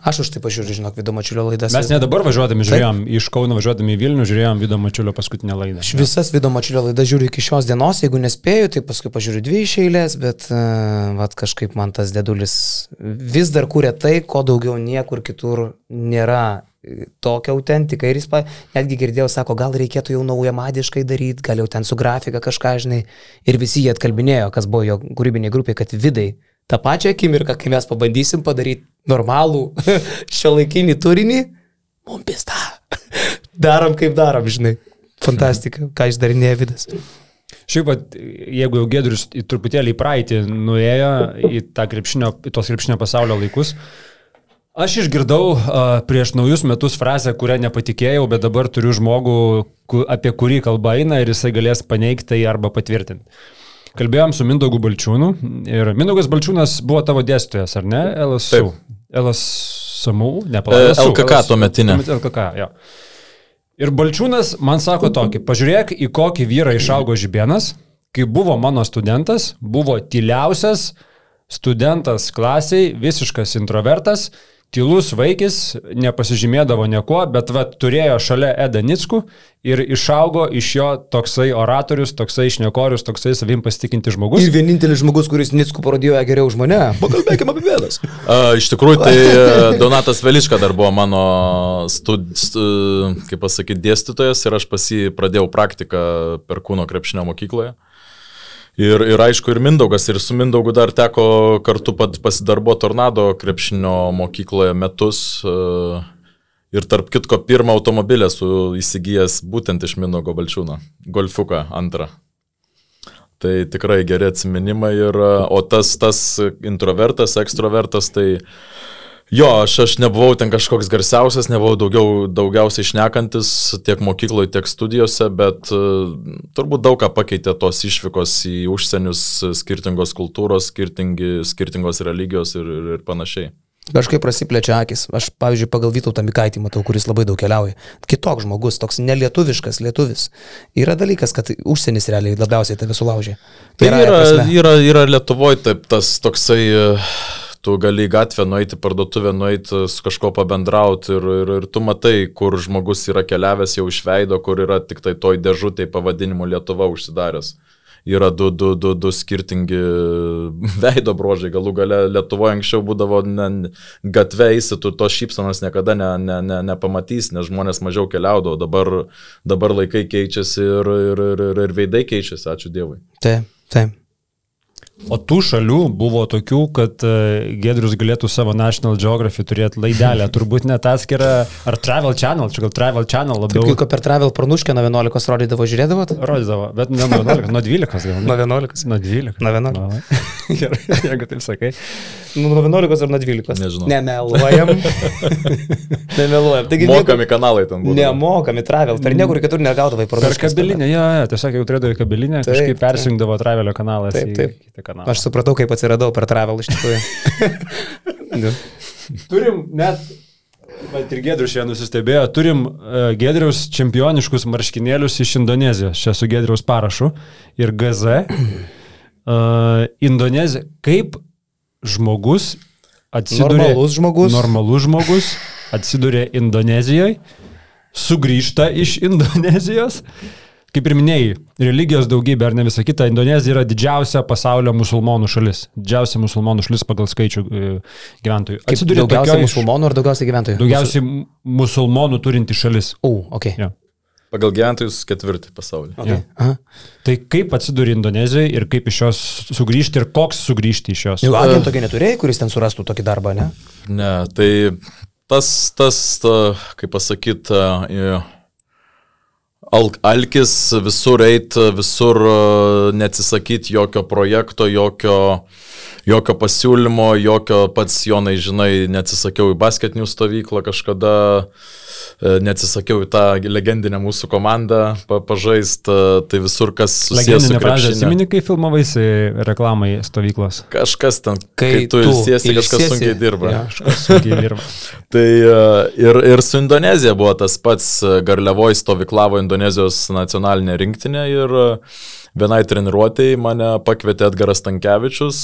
Aš už tai pažiūriu, žinok, Vido Mačiulio laidas. Mes ne dabar važiuodami žiūrėjom, iš Kauno važiuodami į Vilnių žiūrėjom Vido Mačiulio paskutinę laidą. Aš visas Vido Mačiulio laidas žiūriu iki šios dienos, jeigu nespėju, tai paskui pažiūriu dvi iš eilės, bet uh, vat, kažkaip man tas dedulis vis dar kūrė tai, ko daugiau niekur kitur nėra e, tokia autentika ir jis pa, netgi girdėjau, sako, gal reikėtų jau naujamadiškai daryti, gal jau ten su grafika kažką, žinai, ir visi jie atkalbinėjo, kas buvo jo kūrybiniai grupiai, kad vidai tą pačią akimirką, kai mes pabandysim padaryti normalų šio laikinį turinį, mums pista. Darom kaip darom, žinai. Fantastika, ką išdarinėja vidas. Šiaip, vat, jeigu jau Gedrius truputėlį į praeitį nuėjo į, krepšinio, į tos krepšinio pasaulio laikus, aš išgirdau uh, prieš naujus metus frazę, kurią nepatikėjau, bet dabar turiu žmogų, ku, apie kurį kalba eina ir jisai galės paneigti tai arba patvirtinti. Kalbėjom su Mindaugu Balčiūnu ir Mindaugas Balčiūnas buvo tavo dėstytojas, ar ne? LSU. Taip. LSMU, nepalauk. E, LKK tuometinė. LKK, jo. Ir Balčiūnas man sako tokį, pažiūrėk, į kokį vyrą išaugo Žibienas, kai buvo mano studentas, buvo tyliausias studentas klasiai, visiškas introvertas, tylus vaikis, nepasižymėdavo nieko, bet va, turėjo šalia Eda Nicku ir išaugo iš jo toksai oratorius, toksai išnekorius, toksai savim pasitikinti žmogus. Ir vienintelis žmogus, kuris Nicku parodijuoja geriau už mane. Pakalbėkime apie vėlas. A, iš tikrųjų, tai e, Donatas Veliška dar buvo mano, stud, stu, kaip pasakyti, dėstytojas ir aš pas jį pradėjau praktiką per kūno krepšinio mokykloje. Ir, ir aišku, ir Mindaugas, ir su Mindaugu dar teko kartu pasidarbo Tornado krepšinio mokykloje metus. e, Ir tarp kitko, pirmą automobilį esu įsigijęs būtent iš Mindaugo Balčiūno. Golfuką antrą. Tai tikrai geri atsiminimai. Ir, e, o tas, tas introvertas, ekstrovertas, tai Jo, aš, aš nebuvau ten kažkoks garsiausias, nebuvau daugiau, daugiausiai išnekantis tiek mokykloje, tiek studijose, bet uh, turbūt daug ką pakeitė tos išvykos į užsienius, skirtingos kultūros, skirtingi, skirtingos religijos ir, ir, ir panašiai. Kažkaip prasiplečia akis. Aš, pavyzdžiui, pagal Vytautą Mikaitį matau, kuris labai daug keliauja. Kitoks žmogus, toks nelietuviškas lietuvis. Yra dalykas, kad užsienis realiai labiausiai tave sulaužė. Tai yra, prasme. yra, yra Lietuvoje taip tas toksai, uh, tu gali į gatvę nueiti, parduotuvę nueiti, su kažko pabendrauti ir, ir, ir tu matai, kur žmogus yra keliavęs jau iš veido, kur yra tik tai toj dėžutėje pavadinimu Lietuva užsidaręs. Yra du, du, du, du skirtingi veido brožai, galų gale Lietuvoje anksčiau būdavo ne, gatvė eisi, tu to šypsanos niekada ne, ne, ne, nepamatys, nes žmonės mažiau keliaudavo, dabar, dabar laikai keičiasi ir, ir, ir, ir, ir veidai keičiasi, ačiū Dievui. Taip, taip. O tų šalių buvo tokių, kad e, Gedrius galėtų savo National Geography turėti laidelę, turbūt net atskirą, ar Travel Channel, čia gal Travel Channel labiau Kaip per Travel pranuškę nuo 11 rodydavo, žiūrėdavot? rodydavo, bet ne nuo 11, nuo 12 gal. Nuo 11. Nuo 12. Nuo 11. Na, Gerai, jeigu taip sakai. Nu, nuo 11 ar nuo 12? Nežinau. Nemeluojam. Nemeluojam. Taigi Mokami kanalai ten buvo. Nemokami Travel. Per niekur kitur negaudavai Per parduotuvės. kabelinę, jo, jo, tiesiog jau turėdavo į kabelinę, Taip, kažkaip taip. persijungdavo Travelio kanalas Taip, į taip. Kanalą. Aš supratau, kaip atsiradau per Travel iš tikrųjų. Nu. Turim net, bet ir Gedrius šiandien nusistebėjo, turim uh, Gedrius čempioniškus marškinėlius iš Indonezijos, čia su Gedrius parašu ir GZ. Uh, Indonezija, kaip žmogus atsiduria. Normalus žmogus. Normalus žmogus atsiduria Indonezijoje, sugrįžta iš Indonezijos. Kaip ir minėjai, religijos daugybė ar ne visa kita, Indonezija yra didžiausia pasaulio musulmonų šalis. Didžiausia musulmonų šalis pagal skaičių e, gyventojų. Atsiduria daugiausiai tokioj- musulmonų ar daugiausiai gyventojų? Daugiausiai mu- musulmonų turinti šalis. O, ok. Ja. Pagal gyventojus ketvirtį pasaulyje. okay. Aha. Tai kaip atsiduri Indonezijoje ir kaip iš jos sugrįžti ir koks sugrįžti iš jos? Jau agento neturėjai, kuris ten surastų tokį darbą, ne? Ne, tai tas, tas, ta, kaip pasakyti, al, alkis visur eit, visur e, neatsisakyti jokio projekto, jokio, jokio pasiūlymo, jokio pats Jonai, žinai, neatsisakiau į basketinių stovyklą kažkada, e, neatsisakiau į tą legendinę mūsų komandą pa, pažaist, e, tai visur kas susijęs su krepšiniu. atsimeni, kai filmavaisi reklamai stovyklos. Kažkas ten, Kai kai, tu ilsiesi, kažkas sunkiai dirba. Jo. Kažkas sunkiai dirba. Tai e, ir, ir su Indonezija buvo tas pats, e, Garliavoje stovyklavo Indonezijos nacionalinę rinktinę ir vienai treniruotėjai mane pakvietė Edgaras Tankievičius,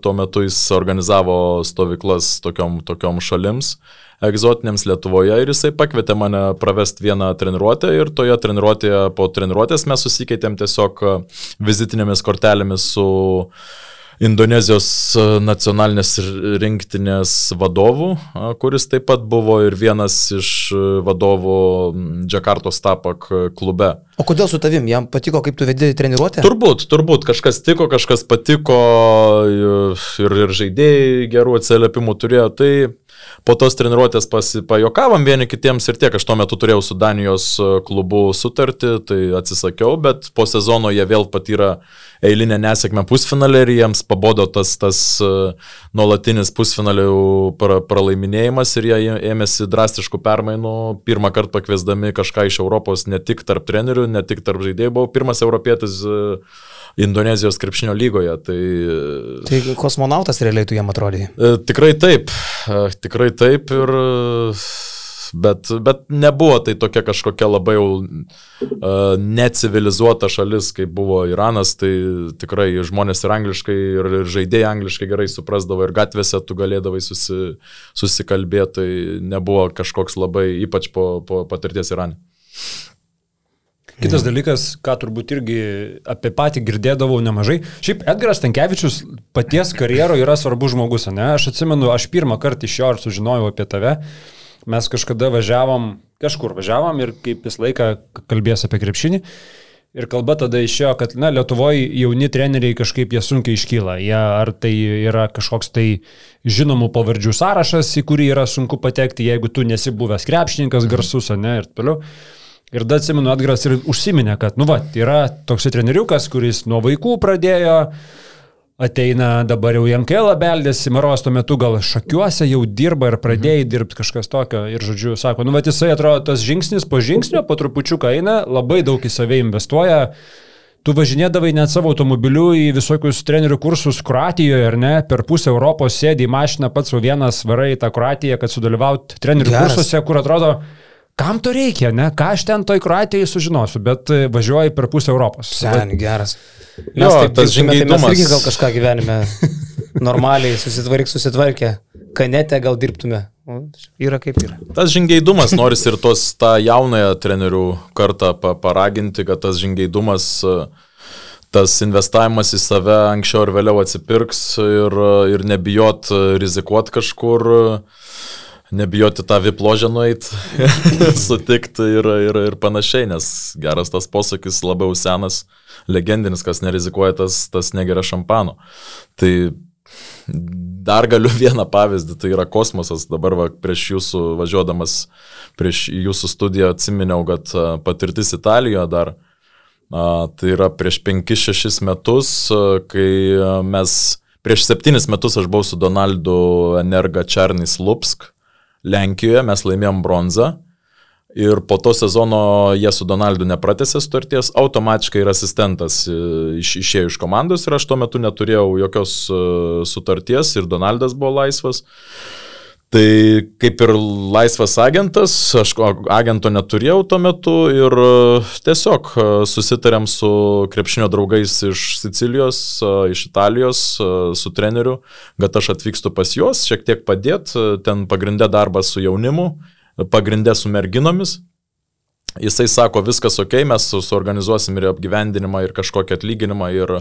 tuo metu jis organizavo stovyklas tokiom, tokiom šalims egzotiniams Lietuvoje ir jisai pakvietė mane pravesti vieną treniruotę ir toje treniruotėje po treniruotės mes susikeitėm tiesiog vizitinėmis kortelėmis su Indonezijos nacionalinės rinktinės vadovų, kuris taip pat buvo ir vienas iš vadovų Džakartos Tapak klube. O kodėl su tavim? Jam patiko, kaip tu vedėjai treniruotę? Turbūt, turbūt kažkas tiko, kažkas patiko ir, ir žaidėjai gerų atsiliepimų turėjo. Tai po tos treniruotės pajokavom vieni kitiems ir tiek, aš tuo metu turėjau su Danijos e, klubu sutartį, tai atsisakiau, bet po sezono jie vėl patyrė eilinę nesėkmę pusfinalį ir jiems pabodo tas, tas e, nuolatinis pusfinalių pra, pralaiminėjimas ir jie ėmėsi drastiškų permainų, pirmą kartą pakviesdami kažką iš Europos, ne tik tarp trenerių, ne tik tarp žaidėjų, buvau pirmas europietis e, Indonezijos krepšinio lygoje. Tai, tai kosmonautas realiai tu jam atrodai? E, tikrai taip, e, tikrai taip ir bet, bet nebuvo tai tokia kažkokia labai jau uh, necivilizuota šalis, kaip buvo Iranas, tai tikrai žmonės ir angliškai, ir, ir žaidėjai angliškai gerai suprasdavo, ir gatvėse tu galėdavai susi, susikalbėti, tai nebuvo kažkoks labai, ypač po, po patirties Irane. Kitas dalykas, ką turbūt irgi apie patį girdėdavau nemažai. Šiaip Edgaras Tankievičius paties karjeroje yra svarbus žmogus, ne? Aš atsimenu, aš pirmą kartą iš jo ir sužinojau apie tave. Mes kažkada važiavom, kažkur važiavom ir kaip vis laiką kalbės apie krepšinį. Ir kalba tada išėjo, kad, na, Lietuvoje jauni treneriai kažkaip jie sunkiai iškyla. Jie, ar tai yra kažkoks tai žinomų pavardžių sąrašas, į kurį yra sunku patekti, jeigu tu nesi buvęs krepšininkas garsus, ne, ir toliau. Ir dar atsimenu, Atgras ir užsiminė, kad, nu, va, yra toks treneriukas, kuris nuo vaikų pradėjo, ateina dabar jau Jankėlą beldėsi, Maros tuo metu gal šakiuose jau dirba ir pradėjai mhm. dirbti kažkas tokio. Ir, žodžiu, sako, nu, va, jisai atrodo tas žingsnis po žingsnio, po trupučiuką eina, labai daug į save investuoja. Tu važinėdavai net savo automobiliu į visokius trenerių kursus Kroatijoje, ar ne? Per pusę Europos sėdi į mašiną pats savo vienas varai į tą Kroatiją, kad sudalyvaut trenerių Geras. kursuose, kur atrodo, Kam to reikia, ne? Ką aš ten toj Kroatijai sužinosiu, bet e, važiuoju per pusę Europos. Sen, geras. Mes jo, taip, tas žingeidumas. Tai mes irgi gal kažką gyvenime normaliai susitvark, susitvarkė, kanete gal dirbtume. Yra kaip yra. Tas žingeidumas, noris ir tos tą jaunąją trenerių kartą paraginti, kad tas žingeidumas, e, tas investavimas į save anksčiau ir vėliau atsipirks ir, ir nebijot rizikuoti kažkur nebijoti tą vipložę nueiti, sutikti ir, ir, ir panašiai, nes geras tas posakis labiau senas, legendinis, kas nerizikuoja, tas, tas negeria šampano. Tai dar galiu vieną pavyzdį, tai yra kosmosas. Dabar va, prieš jūsų važiuodamas, prieš jūsų studiją atsiminiau, kad patirtis Italijoje dar, a, tai yra prieš 5-6 metus, kai mes, prieš 7 metus aš buvau su Donaldu Energa Čarnis Lupsk Lenkijoje mes laimėjom bronzą. Ir po to sezono jie su Donaldu nepratęsė sutarties, automatiškai ir asistentas e, iš, išėjo iš komandos ir aš tuo metu neturėjau jokios e, sutarties ir Donaldas buvo laisvas. Tai kaip ir laisvas agentas, aš agento neturėjau tuo metu ir e, tiesiog susitarėm su krepšinio draugais iš Sicilijos, iš Italijos, su treneriu, kad aš atvykstu pas juos, šiek tiek padėt, ten pagrindė darbas su jaunimu, pagrindė su merginomis, Jisai sako, viskas ok, mes suorganizuosim ir apgyvendinimą, ir kažkokį atlyginimą, ir,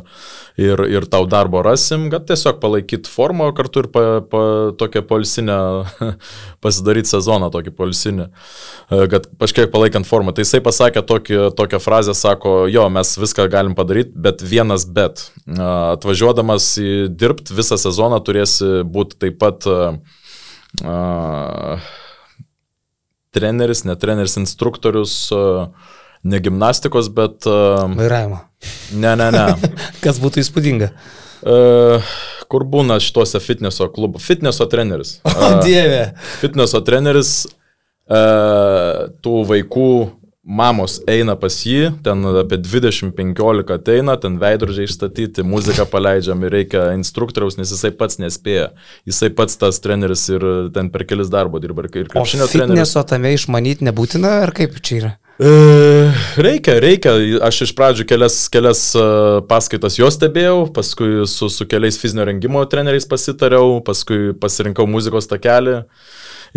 ir, ir tau darbo rasim, kad tiesiog palaikyti formą, kartu ir pa, pa, tokią polisinę, pasidaryti sezoną tokį polisinį, kad kažkiek palaikant formą. Tai jisai pasakė tokį, tokią frazę, sako, jo, mes viską galim padaryti, bet vienas bet. Atvažiuodamas į dirbti visą sezoną turėsi būti taip pat uh, treneris, ne treneris, instruktorius, ne gimnastikos, bet... Vairavimo. Ne, ne, ne. Kas būtų įspūdinga? Kur būna šituose fitneso klubų? Fitneso treneris. O, Dieve. Fitneso treneris tų vaikų mamos eina pas jį, ten apie 20-15 ateina, ten veidrodžiai išstatyti, muziką paleidžiam ir reikia instruktoriaus, nes jisai pats nespėja. Jisai pats tas treneris ir ten per kelis darbo dirba ir krepšinio treneris. O tame išmanyti nebūtina, ar kaip čia yra? E, reikia, reikia. Aš iš pradžių kelias, kelias e, paskaitas jo stebėjau, paskui su, su keliais fizinio rengimo treneriais pasitariau, paskui pasirinkau muzikos takelį.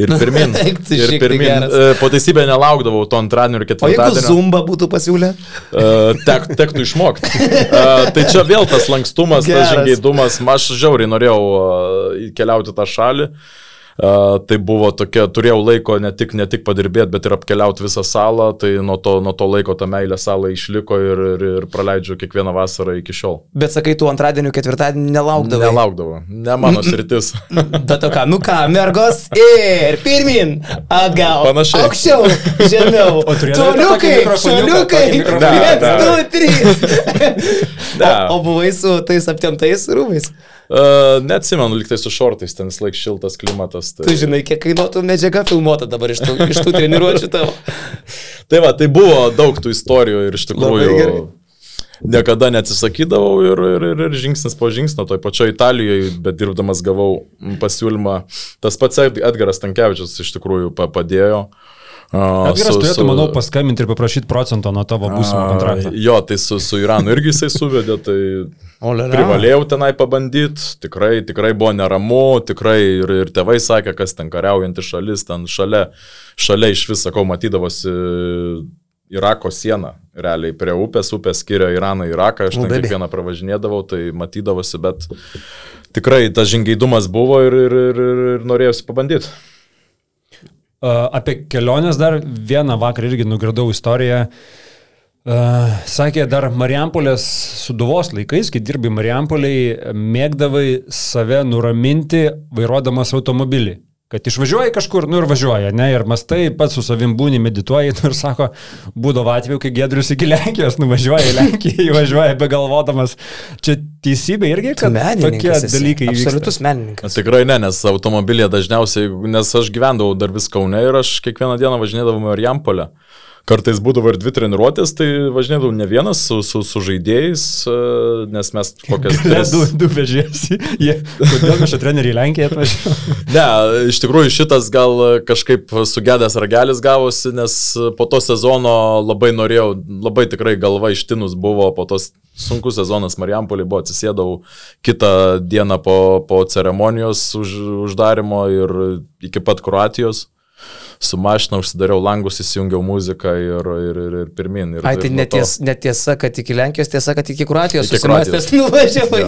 Ir pirmin. Ir pirmin. E, Po teisybę nelaukdavau to antradienio ir O jeigu ketvirtadienio. zumba būtų pasiūlę? E, Tek, tektų išmokti. E, Tai čia vėl tas lankstumas, tas Geras. žingeidumas. Aš žiauriai norėjau keliauti tą šalį. E, Tai buvo tokia, turėjau laiko ne tik, ne tik padirbėti, bet ir apkeliauti visą salą. Tai nuo to, nuo to laiko ta meilė salai išliko ir, ir, ir praleidžiu kiekvieną vasarą iki šiol. Bet sakai, tu antradienį, ketvirtadienį nelaukdavai. Nelaukdavau. Ne mano sritis. Bet o ką, nu ką, mergos ir pirmin, atgal. Panašiai. Aukščiau, žemiau. Toliukai, šaliukai. ne. du, trys. O, buvai su tais aptemtais rūmais. Uh, neatsimenu, liktai su šortais, ten laik šiltas klimatas. Tai... Tu žinai, kiek kainuotų medžiaga filmuota dabar iš tų, iš tų treniruočių tavo. Tai va, tai buvo daug tų istorijų ir iš tikrųjų niekada neatsisakydavau ir, ir, ir, ir žingsnis po žingsnio, toj pačioj Italijoje, bet dirbdamas gavau pasiūlymą. Tas pats Ed- Edgaras Tankievičius iš tikrųjų pa- padėjo. A, Edgaras turėtų, manau, paskambinti ir paprašyti procento nuo tavo būsimo kontrakto. Jo, tai su, su Iranu irgi jisai suvedė, tai O, lia, lia. privalėjau tenai pabandyti, tikrai, tikrai buvo neramu, tikrai ir, ir tėvai sakė, kas ten kariaujanti šalis, ten šalia, šalia iš vis, sakau, matydavosi Irako siena, realiai prie upės, upės skiria Iraną Iraką, aš ten baby. kiekvieną pravažinėdavau, tai matydavosi, bet tikrai tas žingeidumas buvo ir, ir, ir, ir, ir norėjusi pabandyti. Apie keliones dar vieną vakar irgi nugirdau istoriją. Sakė, dar Marijampolės suduvos laikais, kai dirbai Marijampoliai, mėgdavai save nuraminti vairuodamas automobilį. Kad išvažiuoji kažkur, nu ir važiuoja, ne, ir mastai pats su savim būni, medituoji, nu ir sako, būdavo atveju, kai Gedrius iki Lenkijos nuvažiuoja į Lenkiją, įvažiuoja be galvodamas. Čia teisybė irgi, kad tokie esi. dalykai. Absoliutus menininkas. Tikrai ne, nes automobilėje dažniausiai, nes aš gyvendavau dar vis Kaune ir aš kiekvieną dieną važinėdavau ir Jampolę. Kartais būdavo ir dvi treniruotės, tai važinėdavau ne vienas su, su, su žaidėjais, e, nes mes kokias Ne, tris... du, du vežėsi. Jie, kodėl mes čia treneriai Lenkiją atvažiavo? Ne, iš tikrųjų šitas gal kažkaip sugedęs ragelis gavosi, nes po to sezono labai norėjau, labai tikrai galva ištinus buvo, po tos sunkus sezonas Marijampolį buvo, atsisėdau kitą dieną po, po ceremonijos už, uždarimo ir iki pat Kroatijos. Su mašina užsidariau langus, įsijungiau muziką ir, ir, ir, ir pirmin. Ir, Ai, tai ir nuo to- neties, netiesa, kad iki Lenkijos, tiesa, kad iki Kroatijos susimastęs nuvažiavai.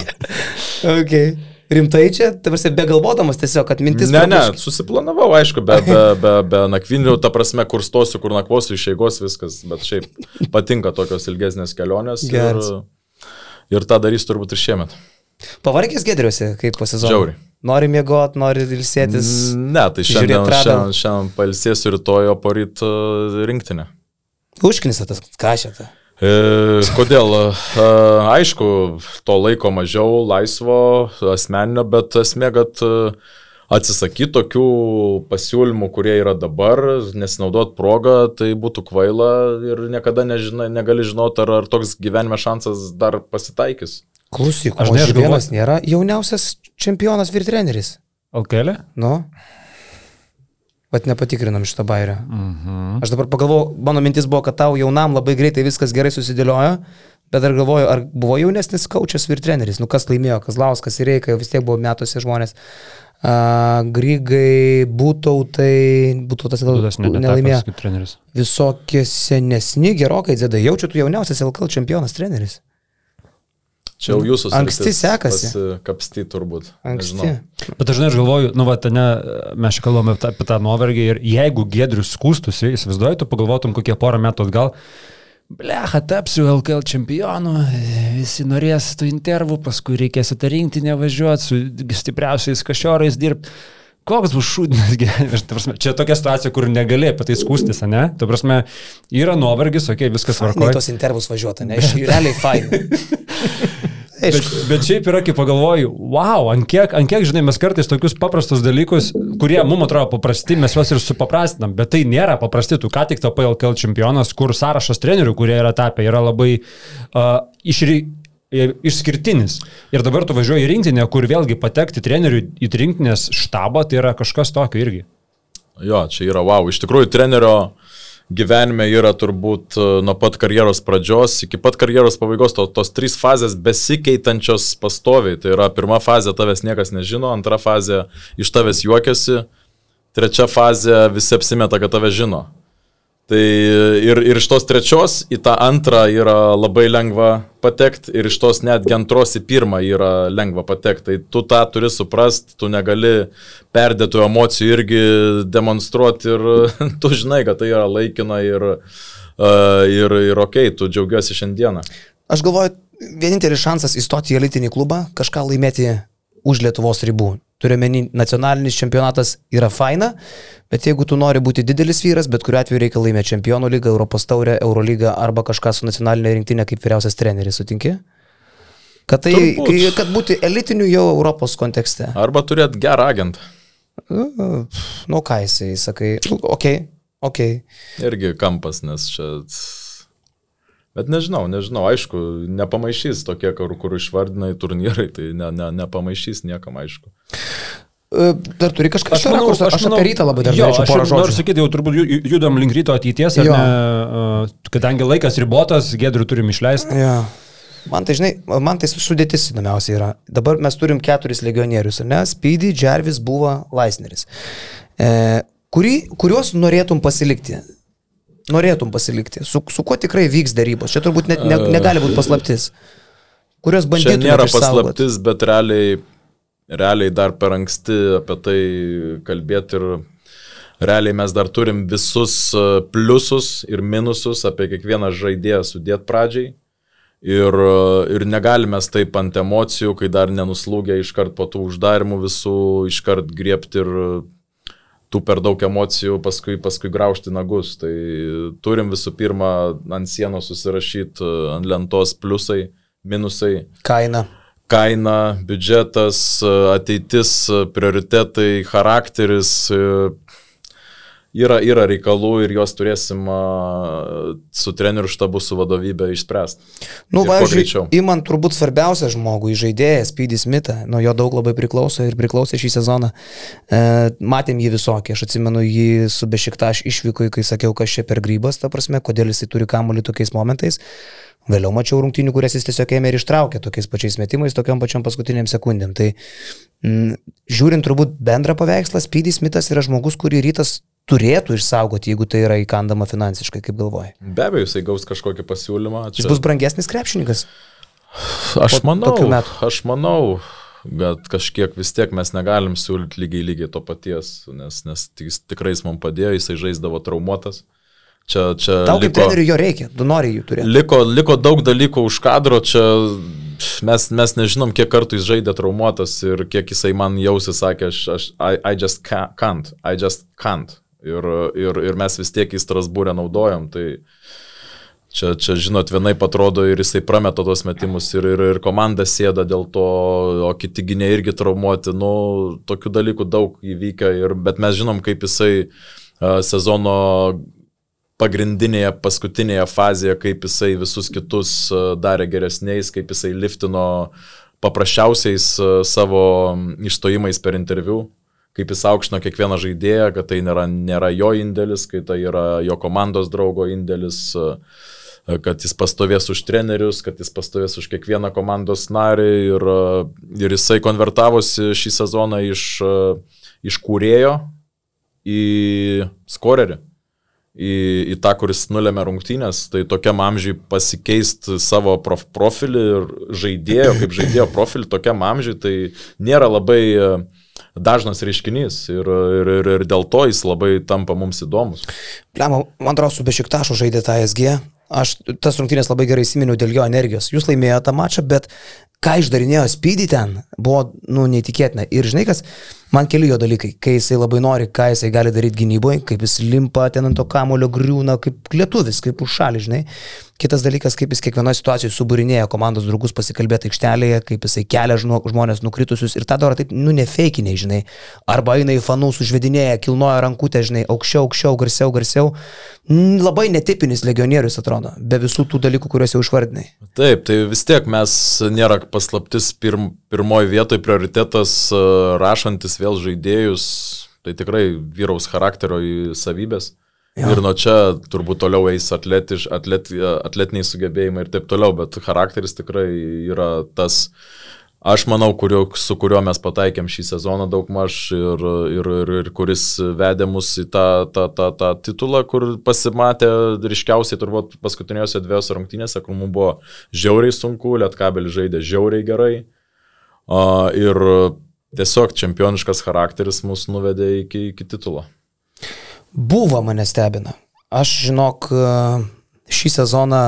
okay. Rimtai čia, tarsi be galvodamas tiesiog, kad mintis. Ne, ne, pramušk. susiplanavau, aišku, be, be, be, be nakvinių, ta prasme, kur stosiu, kur nakvosiu, iš eigos viskas, bet šiaip patinka tokios ilgesnės kelionės. Ir, Geras. ir tą darys turbūt ir šiemet. Pavargęs gedriuosi, kaip po sezono. Žiauriai. Nori miegoti, nori ilsėtis. Ne, tai šiandien, šiandien, šiandien palsėsiu rytoj, o poryt uh, rinktinę. Užknisa tas kašėta. E, kodėl? E, aišku, to laiko mažiau, laisvo, asmeninio, bet esmė, kad e, atsisakyti tokių pasiūlymų, kurie yra dabar, nesinaudot progą, tai būtų kvaila ir niekada nežinai, negali žinoti, ar, ar toks gyvenime šansas dar pasitaikys. Klausyk, Aš aš ne, aš Žibėnas nėra jauniausias čempionas virtreneris. Alkelė? Nu. Vat nepatikrinam šitą bairę. Mhm. Aš dabar pagalvoju, mano mintis buvo, kad tau jaunam labai greitai viskas gerai susidėliojo, bet dar galvoju, ar buvo jaunesnis kaučias virtreneris, nu kas laimėjo, Kazlauskas ir Reika, jau vis tiek buvo metuose žmonės. Uh, Grygai, būtautai, būtautas nelaimėjo. treneris. Visokie senesni gerokai dzėda, jaučiu tu jauniausias LKL čempionas treneris. Čia jau jūsų Anksti sekasi. Kapsti turbūt. Anksti. Nežinau. Bet dažnai aš galvoju, nu, va, ne, mes čia kalbame apie tą- nuovargį ir jeigu Gedrius skūstusi, įsivaizduoju, tu pagalvotum kokie porą metų atgal, blecha, tapsiu LKL čempionu, visi norės tų intervų, paskui reikės į tą rinktinę važiuoti, su stipriausiais kažiorais dirbti. Koks bus šūdinas gyvenimas? Prasme, Čia tokia situacija, kur negali apie tai skūstis, ne? Tu prasme, yra nuovargis, okei, okay, viskas tvarkoja. tos intervus važiuota, ne? Iš realiai fainai. Bet, bet šiaip yra, kai pagalvoju, wow, ant kiek, ant kiek, žinai, mes kartais tokius paprastus dalykus, kurie mums atrodo paprasti, mes juos ir supaprastinam, bet tai nėra paprasti, tu ką tik tapai LKL čempionas, kur sąrašas trenerių, kurie yra tapę, yra labai uh, išry, e, išskirtinis. Ir dabar tu važiuoji į rinktinę, kur vėlgi patekti treneriui į rinktinės štabą, tai yra kažkas tokio irgi. Jo, čia yra wow. Iš tikrųjų, trenerio gyvenime yra turbūt e, nuo pat karjeros pradžios iki pat karjeros pabaigos, to, tos trys fazės besikeitančios pastoviai. Tai yra pirma fazė tavęs niekas nežino, antra fazė iš tavęs juokiasi, trečia fazė visi apsimeta, kad tave žino. Tai ir, ir iš tos trečios į tą antrą yra labai lengva patekti ir iš tos netgi antros į pirmą yra lengva patekti. Tai tu tą turi suprasti, tu negali perdėtų emocijų irgi demonstruoti ir tu žinai, kad tai yra laikina ir, ir, ir ok, tu džiaugiasi šiandieną. Aš galvoju, vienintelis šansas įstoti į elitinį klubą, kažką laimėti už Lietuvos ribų. Turiuomenį, nacionalinis čempionatas yra faina, bet jeigu tu nori būti didelis vyras, bet kuriuo atveju reikia laimėti čempionų lygą, Europos taurę, Eurolygą arba kažką su nacionalinė rinktinė kaip vyriausias treneris, sutinki? Kad, tai, Turbūt. kad būti elitiniu jau Europos kontekste. Arba turėti gerą agentą. Nu ką jisai, sakai, nu, okei, okay, okei. Okay. Irgi kampas, nes čia... Bet nežinau, nežinau, aišku, nepamaišys tokie, kur, kur išvardinai turnyrai, tai ne, ne, nepamaišys niekam, aišku. E, Dar turi kažką aš, rakursą, aš, aš apie rytą labai dar jo, norėčiau porą Noriu žodžių. sakyti, jau turbūt ju- judam link ryto ateities, ne, a, kadangi laikas ribotas, gedrių turim išleisti. Ja. Man tai, žinai, man tai sudėtis įdomiausia yra. Dabar mes turim keturis legionierius, ar ne? Speedy, Jarvis, buvo Laisneris. E, kurį, kuriuos norėtum pasilikti? Norėtum pasilikti. Su, su kuo tikrai vyks darybos? Čia turbūt net ne, negali būti paslaptis. Kurios Čia bandytum nėra išsaugot? paslaptis, bet realiai, realiai dar per anksti apie tai kalbėti ir realiai mes dar turim visus e, pliusus ir minususus apie kiekvieną žaidėją sudėti pradžiai. Ir, e, ir negalime taip ant emocijų, kai dar nenuslūgė iškart po tų uždarimų visų, iškart griebti ir tų per daug emocijų, paskui, paskui graužti nagus. Tai turim visų pirma ant sienos susirašyti ant lentos pliusai, minusai Kaina. kaina, biudžetas, ateitis, prioritetai, charakteris. Yra, yra reikalų ir juos turėsim su treneriu štabu, su vadovybė išspręsti. Nu, važiuoju, įman turbūt svarbiausią žmogų į žaidėją, Speedy Smithą, nuo jo daug labai priklauso ir priklausė šį sezoną. E, matėm jį visokį, aš atsimenu jį su Bešiktaš išvyko, kai sakiau, kas čia per grybas, ta prasme, kodėl jisai turi kamuolį tokiais momentais. Vėliau mačiau rungtynių, kurias jis tiesiog ėmė ir ištraukė tokiais pačiais metimais, tokiam pačiam paskutiniam sekundėm. Tai mm, žiūrint turbūt bendrą paveikslą, Speedy Smithas yra žmogus, kurį rytas turėtų išsaugoti, jeigu tai yra įkandama finansiškai, kaip galvoji. Be abejo, jisai gaus kažkokį pasiūlymą. Jis bus brangesnis krepšininkas. Aš po manau, aš manau, kad kažkiek vis tiek mes negalim siūlyti lygiai lygiai to paties, nes, nes jis tikrai jis man padėjo, jisai žaisdavo traumuotas. Čia, čia Tau kaip liko, treneriui jo reikia, tu nori jų turėti. liko, liko daug dalykų už kadro, čia mes, mes nežinom, kiek kartų jis žaidė traumuotas ir kiek jisai man jausi sakė, aš, aš I, I just ca- can't, I just can't. Ir, ir, ir mes vis tiek į Strasbūrę naudojam, tai Čia, čia, žinot, vienai atrodo ir jisai prameta tos metimus ir, ir, ir komanda sėda dėl to, o kiti gynė irgi traumuoti. Nu, tokių dalykų daug įvykę, ir, bet mes žinom, kaip jisai a, sezono pagrindinėje, paskutinėje fazėje, kaip jisai visus kitus darė geresniais, kaip jisai liftino paprasčiausiais savo išstojimais per interviu kaip jis aukštino kiekvieną žaidėją, kad tai nėra, nėra jo indėlis, kai tai yra jo komandos draugo indėlis, e, kad jis pastovės už trenerius, kad jis pastovės už kiekvieną komandos narį ir, e, ir jisai konvertavosi šį sezoną iš, e, iš kūrėjo į skorerį. Į, į tą, kuris nulėmė rungtynės, tai tokiam amžiui pasikeisti savo prof, profilį ir žaidėjo, kaip žaidėjo profilį tokiam amžiui, tai nėra labai uh, dažnas reiškinys ir, ir, ir, ir dėl to jis labai tampa mums įdomus. Pliama, man atrodo, su Bešiktašu žaidė tą SG. Aš tas rungtynės labai gerai įsiminiau dėl jo energijos. Jūs laimėjote tą mačą, bet ką išdarinėjo Speedy ten, buvo, nu, neįtikėtina. Ir žinai, kas, man keli jo dalykai, kai jisai labai nori, ką jisai gali daryti gynyboje, kaip jis limpa ten ant to kamulio griūna, kaip lietuvis, kaip už šalį, žinai. Kitas dalykas, kaip jis kiekvienoje situacijoje suburinėja komandos draugus pasikalbėti aikštelėje, kaip jisai kelia žmo- žmonės nukritusius ir tą daro taip, nu, nefeikiniai, žinai. Arba eina į fanus, užvedinėja, kilnoja rankutę, žinai, aukščiau, aukščiau, garsiau, garsiau. Labai netipinis legionierius atrodo, be visų tų dalykų, kuriuos jau išvardinai. Taip, tai vis tiek mes nėra paslaptis pirm, pirmoji vietoje prioritetas uh, rašantis vėl žaidėjus, tai tikrai vyraus charakterio savybės. Jo. Ir nuo čia turbūt toliau eis atletiš, atlet, atletiniai sugebėjimai ir taip toliau, bet charakteris tikrai yra tas, aš manau, kurio, su kuriuo mes pataikėm šį sezoną daug maž ir, ir, ir, ir kuris vedė mus į tą, tą, tą, tą titulą, kur pasimatė ryškiausiai turbūt paskutiniuose dviejose rungtynėse, kur mums buvo žiauriai sunku, Lietkabelis žaidė žiauriai gerai. Ir tiesiog čempioniškas charakteris mus nuvedė iki, iki titulo. Buvo mane stebina. Aš žinok, šį sezoną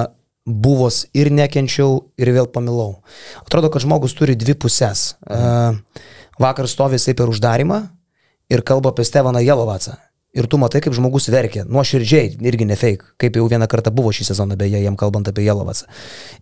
buvos ir nekenčiau, ir vėl pamilau. Atrodo, kad žmogus turi dvi pusės. Mhm. Vakar stovi jisai per uždarimą ir kalba apie Stevaną Jelovacą ir tu matai, kaip žmogus verkia, nuoširdžiai, irgi ne fake, kaip jau vieną kartą buvo šį sezoną, beje, jam kalbant apie Jelovacą.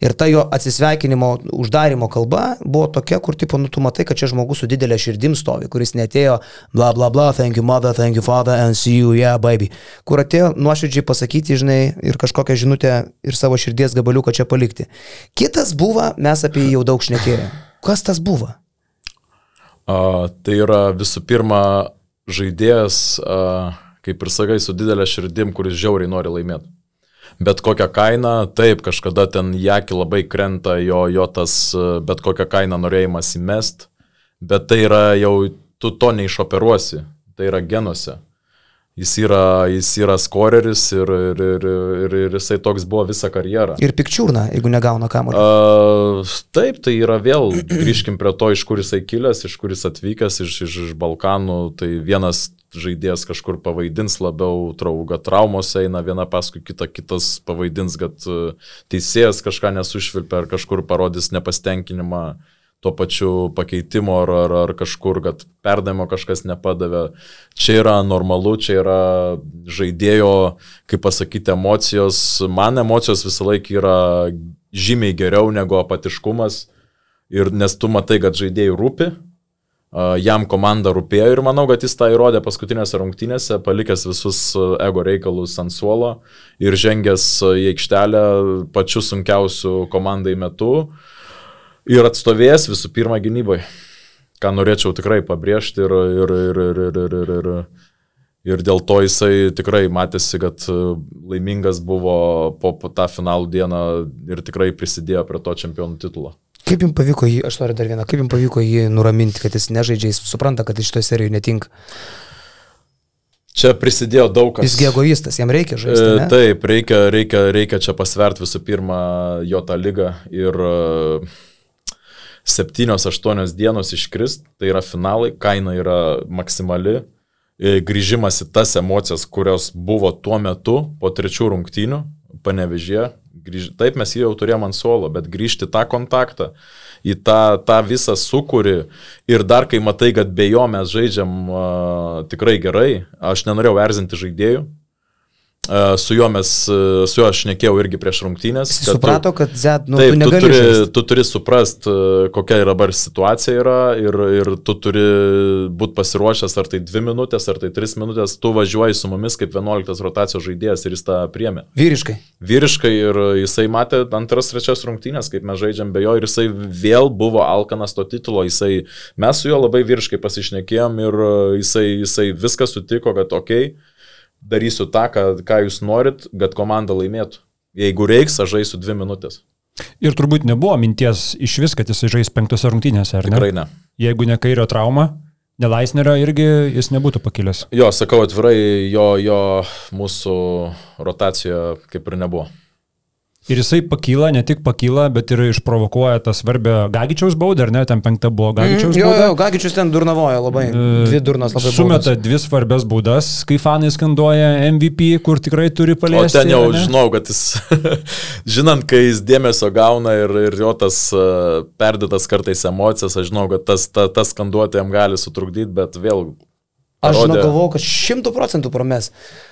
Ir ta jo atsisveikinimo, uždarimo kalba buvo tokia, kur, tipo, nu, tu matai, kad čia žmogus su didelė širdim stovi, kuris netėjo, bla bla bla, thank you mother, thank you father, and see you, yeah, baby. Kur atėjo nuoširdžiai pasakyti, žinai, ir kažkokią žinutę ir savo širdies gabaliuką čia palikti. Kitas buvo, mes apie jį jau daug šnekėjome. Kas tas buvo? Uh, tai yra visų pirma žaidėjas, uh, kaip ir sakai, su didelė širdim, kuris žiauriai nori laimėti. Bet kokią kainą, taip, kažkada ten jaki labai krenta jo, jo tas bet kokią kainą norėjimas įmest, bet tai yra jau, tu to neišoperuosi, tai yra genuose. Jis yra, jis yra skoreris ir, ir, ir, ir, ir jisai toks buvo visą karjerą. Ir pikčiūrna, jeigu negauna kamuolio. Taip, tai yra vėl, grįžkim prie to, iš kur jisai kilęs, iš kur jis atvykęs, iš, iš, iš Balkanų. Tai vienas žaidėjas kažkur pavaidins labiau, trauga traumos eina viena paskui kitą, kitas pavaidins, kad e, teisėjas kažką nesušvilpia ar kažkur parodys nepastenkinimą tuo pačiu pakeitimo ar, ar, ar kažkur, kad perdavimo kažkas nepadavė. Čia yra normalu, čia yra žaidėjo, kaip pasakyti, emocijos. Man emocijos visą laiką yra žymiai geriau negu apatiškumas. Ir nes tu matai, kad žaidėjai rūpi, jam komanda rūpėjo ir manau, kad jis tą įrodė paskutinėse rungtynėse, palikęs visus ego reikalus ant suolo ir žengęs į aikštelę pačiu sunkiausiu komandai metu ir atstovėjęs visų pirma gynybai, ką norėčiau tikrai pabrėžti ir, ir, ir, ir, ir, ir, ir, ir, ir dėl to jisai tikrai matėsi, kad laimingas buvo po, tą finalų dieną ir tikrai prisidėjo prie to čempionų titulo. Kaip jums pavyko jį, aš noriu dar vieną, kaip jums pavyko jį nuraminti, kad jis nežaidžia, jis supranta, kad iš šitoje serijoje netinka? Čia prisidėjo daug kas. Jisgi egoistas, jam reikia žaisti. Ne? Taip, reikia, reikia, reikia čia pasverti visų pirma jo tą lygą ir septynios, aštuonios dienos iškrist, tai yra finalai, kaina yra maksimali, grįžimas į tas emocijas, kurios buvo tuo metu po trečių rungtynių, panevežė, grįž... taip mes jį jau turėjom ant suolo, bet grįžti tą kontaktą, į tą, tą visą sukūrį ir dar kai matai, kad be jo mes žaidžiam uh, tikrai gerai, aš nenorėjau erzinti žaidėjų, Su juo mes, su juo aš nekėjau irgi prieš rungtynės. Jis suprato, tu, kad Z, nu, taip, tu, tu, turi, žaisti. tu turi suprast, kokia yra dabar situacija yra ir, ir tu turi būti pasiruošęs ar tai dvi minutės, ar tai tris minutės, tu važiuoji su mumis kaip 11 rotacijos žaidėjas ir jis tą priemė. Vyriškai. Vyriškai ir jisai matė antras, trečias rungtynės, kaip mes žaidžiam be jo ir jisai vėl buvo alkanas to titulo, jisai, mes su juo labai vyriškai pasišnekėjom ir jisai, jisai viską sutiko, kad okei. Okay, darysiu tą, ką, ką jūs norit, kad komanda laimėtų. Jeigu reiks, aš žaisiu dvi minutės. Ir turbūt nebuvo minties iš vis, kad jisai žais penktose rungtynėse, ar ne? Tikrai ne. Jeigu ne kairio trauma, Nelaisnerio irgi jis nebūtų pakilęs. Jo, sakau atvirai, jo, jo mūsų rotacija kaip ir nebuvo. Ir jisai pakyla, ne tik pakyla, bet ir išprovokuoja tą svarbę Gagičiaus baudą, ar ne, ten penkta buvo Gagičiaus mm, jo, bauda. Jo, Gagičius ten durnavoja labai, e, dvi durnas labai. Sumeta baudas. dvi svarbias baudas, kai fanai skanduoja MVP, kur tikrai turi paliesti. O ten jau žinau, kad jis, žinant, kai jis dėmesio gauna ir, ir jo tas uh, perdėtas kartais emocijas, aš žinau, kad tas, ta, tas skanduotė jam gali sutrukdyti, bet vėl Aš žinau, galvoju, kad šimtų procentų promes.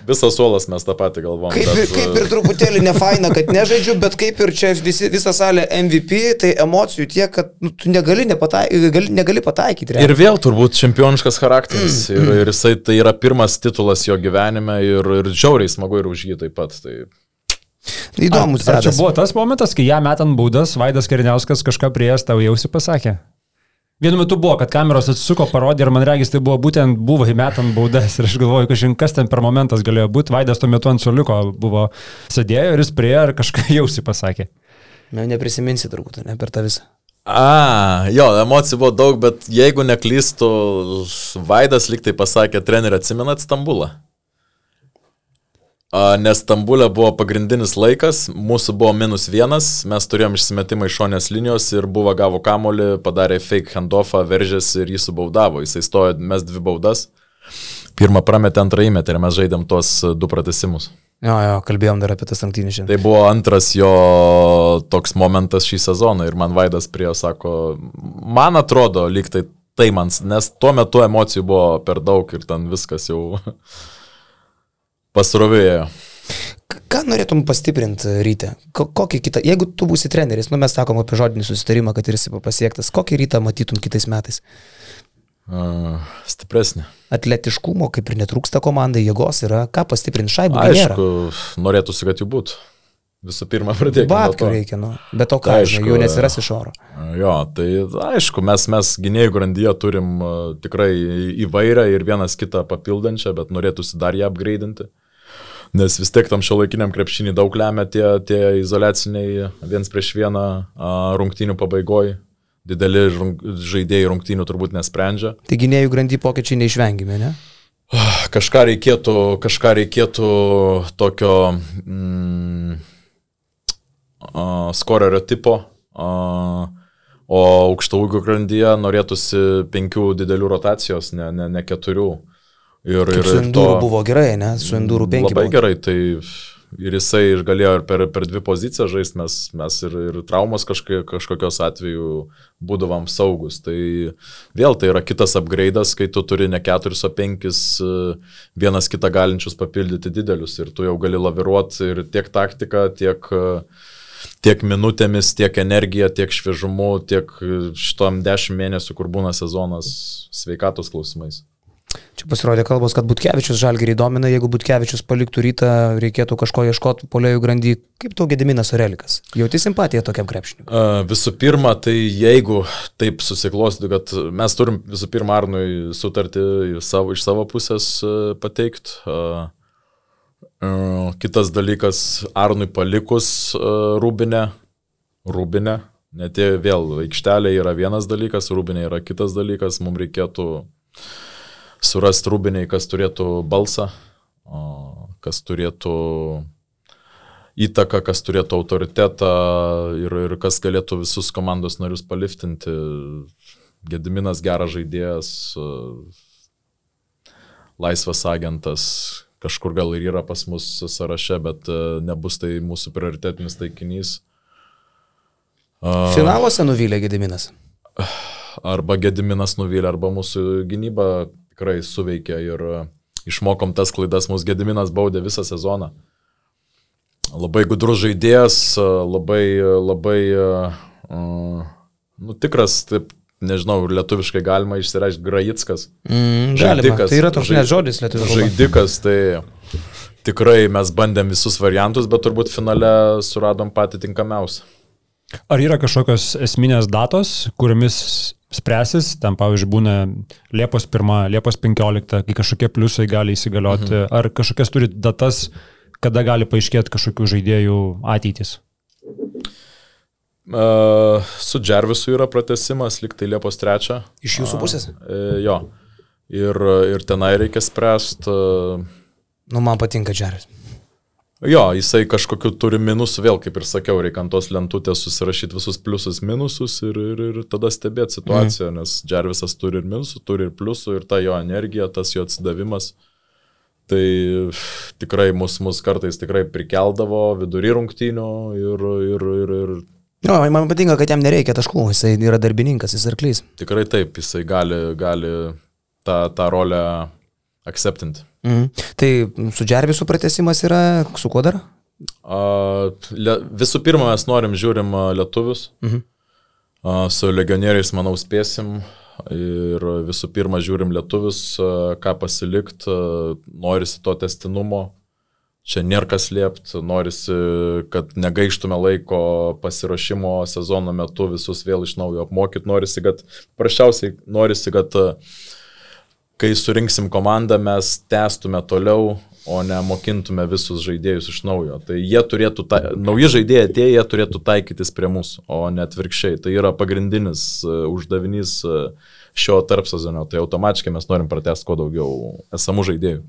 Visas suolas mes tą patį galvojame. Kaip, bet... kaip ir truputėlį ne faina, kad nežaidžiu, bet kaip ir čia visi, visa salė MVP, tai emocijų tiek, kad nu, tu negali, nepataik, gali, negali pataikyti. Realiai. Ir vėl turbūt čempioniškas charakteris. Mm, ir, mm. ir jisai tai yra pirmas titulas jo gyvenime ir, ir žiauriai smagu ir už jį taip pat. Tai... Įdomus. Ar, ar čia buvo tas momentas, kai ją metant būdas, Vaidas Kariniauskas kažką prie jas tau jausi pasakė? Vienu metu buvo, kad kameros atsisuko, parodė ir man regis, tai buvo būtent buvo įmetant baudas ir aš galvoju, kažin kas ten per momentas galėjo būti. Vaidas tuo metu ant soliuko buvo sėdėjo ir jis prie ir kažką jausi pasakė. Ne, neprisiminsi turbūt, ne per tą visą. A, jo, emocijų buvo daug, bet jeigu neklystu, Vaidas liktai pasakė, treneri atsimenat Stambulą. Nes Stambulė buvo pagrindinis laikas, mūsų buvo minus vienas, mes turėjom išsimetimą iš šonės linijos ir buvo gavo kamolį, padarė fake handoffą, veržėsi ir jį subaudavo. Jisai stojo, mes dvi baudas. Pirmą prametė, antrą įmetė ir mes žaidėm tuos du pratesimus. Jo, jo, kalbėjom dar apie tas rungtynės šiandien. Tai buvo antras jo toks momentas šį sezoną ir man Vaidas prie jo sako, man atrodo, lyg tai tai man, nes tuo metu emocijų buvo per daug ir ten viskas jau pasrovėjo. Ką norėtum pastiprinti ryte? Ko- Kokį kitą, jeigu tu būsi treneris, nu mes sakom apie žodinį susitarimą, kad ir jis pasiektas, kokį rytą matytum kitais metais? Uh, stipresnė. Atletiškumo kaip ir netrūksta komandai, jėgos yra, ką pastiprinti nėra. Aišku, norėtųsi, kad jų būtų. Visų pirma, pradėkime. to. reikia, nu. Bet to ką, Aišku, žinai, jų nesiras iš oro. Jo, tai aišku, mes, mes gynėjų grandyje turim uh, tikrai įvairią ir vienas kitą papildančią, bet norėtųsi dar ją upgrade'inti. Nes vis tiek tam šio laikiniam krepšinį daug lemia tie, tie izolaciniai viens prieš vieną uh, rungtynių pabaigoj. Dideli žaidėjai rungtynių turbūt nesprendžia. Tai gynėjų grandy pokyčiai neišvengiami, ne? Kažką reikėtų, kažką reikėtų tokio mm, uh, skorerio tipo, uh, o aukštaūgių grandyje norėtųsi penkių didelių rotacijos, ne, ne, ne keturių. Ir, Kaip su Endūru buvo gerai, ne? Su Endūru penki. Labai buvo. gerai, tai ir jisai galėjo ir per, per dvi pozicijas žaisti, mes, mes ir, ir traumos kažkai, kažkokios atveju būdavom saugus. Tai vėl tai yra kitas upgrade'as, kai tu turi ne keturis, o penkis e, vienas kitą galinčius papildyti didelius ir tu jau gali laviruoti ir tiek taktiką, tiek, tiek minutėmis, tiek energiją, tiek šviežumu, tiek šitom dešimt mėnesių, kur būna sezonas sveikatos klausimais. Čia pasirodė kalbos, kad Butkevičius žalgerį domina, jeigu Butkevičius paliktų rytą, reikėtų kažko ieškoti polėjų grandy. Kaip tau Gediminas Orelikas? Jauti simpatiją tokiam krepšininkui? Uh, Visų pirma, tai jeigu taip susiklostytų, kad mes turim visų pirma Arnui sutartį savo, iš savo pusės pateikti. Uh, uh, kitas dalykas, Arnui palikus uh, Rūbinę, Rūbinę, net jei vėl aikštelė yra vienas dalykas, Rūbinė yra kitas dalykas, mums reikėtų surasti Rūbiniai, kas turėtų balsą, kas turėtų įtaką, kas turėtų autoritetą ir, ir kas galėtų visus komandos narius paliftinti. Gediminas geras žaidėjas, laisvas agentas, kažkur gal ir yra pas mus sąraše, bet e, nebus tai mūsų prioritetinis taikinys. Finaluose nuvylė Gediminas. arba Gediminas nuvylė, arba mūsų gynyba tikrai suveikė ir e, išmokom tas klaidas, mūsų Gediminas baudė visą sezoną. Labai gudrus žaidėjas, e, labai, labai, uh, nu tikras, taip, nežinau, lietuviškai galima išsireikšti Graitskas. Mm. Žaidikas, Tai yra toks žai- net žodis lietuvių kalba. Žaidikas, tai tikrai mes bandėm visus variantus, bet turbūt finale suradom patį tinkamiausią. Ar yra kažkokios esminės datos, kuriomis spręsis, ten pavyzdžiui būna Liepos 1, Liepos 15, kai kažkokie pliusai gali įsigalioti, mhm. ar kažkokias turi datas, kada gali paaiškėti kažkokių žaidėjų ateitis? Uh, su Džervisu yra pratesimas, liktai Liepos 3. Iš jūsų pusės? E, jo. Ir, ir tenai reikia spręsti. Uh, Nu, man patinka Džeris. Jo, jisai kažkokiu turi minusų, vėl kaip ir sakiau, reikia ant tos lentutės susirašyti visus pliusus, minusus ir, ir, ir tada stebėti situaciją, mm. nes Džervisas turi ir minusų, turi ir pliusų, ir ta jo energija, tas jo atsidavimas. Tai tikrai mus, mus kartais tikrai prikeldavo vidury rungtynių ir, ir, ir, ir Jo, man patinka, kad jam nereikia taškų, jisai yra darbininkas, jis arklys. tikrai taip, jisai gali, gali tą, tą rolę akceptinti. Mhm. Tai su Džervisu pratesimas yra, su kuo dar? A, le, visų pirma, mes norim žiūrim lietuvius. Mhm. A, su legionieriais, manau, spėsim. Ir visų pirma, žiūrim lietuvius, ką pasilikt, norisi to testinumo, čia nėra kas liepti, norisi, kad negaištume laiko pasiruošimo sezono metu visus vėl iš naujo apmokyti, norisi, kad, prašiausiai, norisi, kad e, kai surinksim komandą, mes tęstume toliau, o ne mokintume visus žaidėjus iš naujo. Tai jie turėtų, ta, nauji žaidėjai atėję, jie turėtų taikytis prie mūsų, o ne atvirkščiai. Tai yra pagrindinis uh, uždavinys uh, šio tarpsazonio, tai automatiškai mes norim pratesti kuo daugiau esamų žaidėjų.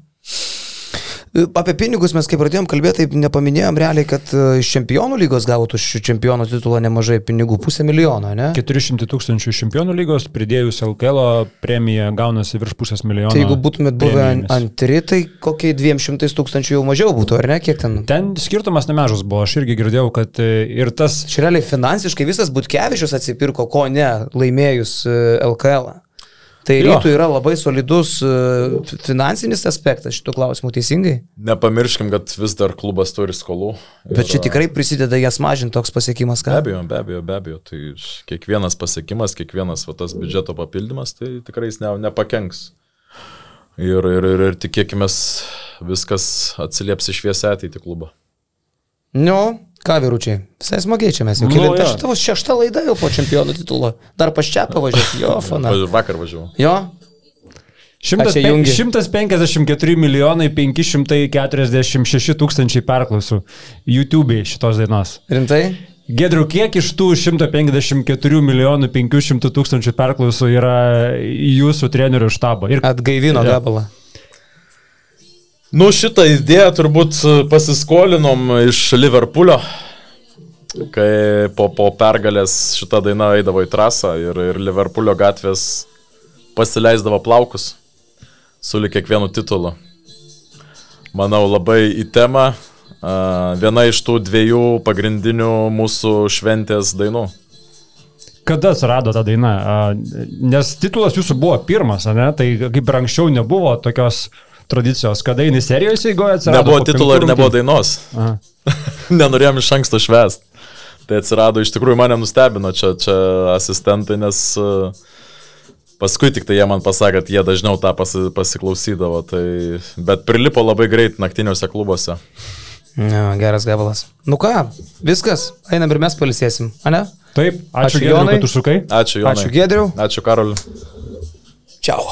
Apie pinigus mes kaip pradėjom kalbėti, taip nepaminėjom realiai, kad e, iš čempionų lygos gautų šių čempionų titulą nemažai pinigų, pusę milijono, ne? 400 tūkstančių iš čempionų lygos, pridėjus LKL premiją gaunasi virš pusės milijono. Tai jeigu būtumėt buvę antri, tai kokiai 200 tūkstančių jau mažiau būtų, ar ne? Kiek ten? Ten skirtumas nemažas buvo, aš irgi girdėjau, kad e, ir tas Čia realiai finansiškai visas Butkevičius atsipirko, ko ne, laimėjus e, LKL. -ą. Tai rytų yra labai solidus e, finansinis aspektas šitų klausimų, teisingai? Nepamirškim, kad vis dar klubas turi skolų. Bet čia Ir, tikrai prisideda jas mažinti toks pasiekimas, Be ką? abejo, be abejo, be abejo. Tai kiekvienas pasiekimas, kiekvienas va, tas biudžeto papildymas, tai tikrai jis ne, nepakenks. Ir, ir, ir, ir tikėkime, viskas atsilieps į šviesę ateitį klubą. Nu, ką vyručiai, visai smagiai čia mes jau. Nu, Kilinta jo. šitą šeštą laidą jau po čempionų titulo. Dar paščiapą važiuoti, jo, fana. Va- Vakar važiavau. Jo, Šimtas Ką čia pen- jungi? 154 milijonai 546 tūkstančiai perklausų YouTube šitos dainos. rimtai? Gedriu, kiek iš tų 154 milijonų 500 tūkstančių perklausų yra jūsų trenerių štabą? Ir Atgaivino gabalą. Nu, šitą idėją turbūt pasiskolinom iš Liverpoolio, kai po, po pergalės šita daina eidavo į trasą ir, ir Liverpoolio gatvės pasileisdavo plaukus su kiekvienu titulu. Manau, labai į temą. a, Viena iš tų dviejų pagrindinių mūsų šventės dainų. kada atsirado ta daina? Nes titulas jūsų buvo pirmas, ne? Tai kaip ir anksčiau nebuvo tokios tradicijos, kada jinai serijos eigoje atsirado. Nebuvo titulo ir nebuvo dainos. Aha. Nenorėjom iš anksto švest. Tai atsirado, iš tikrųjų mane nustebino čia, čia asistentai, nes uh, paskui tik tai jie man pasakė, kad jie dažniau tą pasi, pasiklausydavo. Tai, bet prilipo labai greit naktiniuose klubuose. Ja, geras gabalas. Nu ką, viskas, einam ir mes palisėsim, ane? Taip, Ačiū, ačiū, ačiū Gedriu, Jonai. kad užsukai. Ačiū, Jonai. Ačiū Gedriu. Ačiū, Karoliu. Čiau.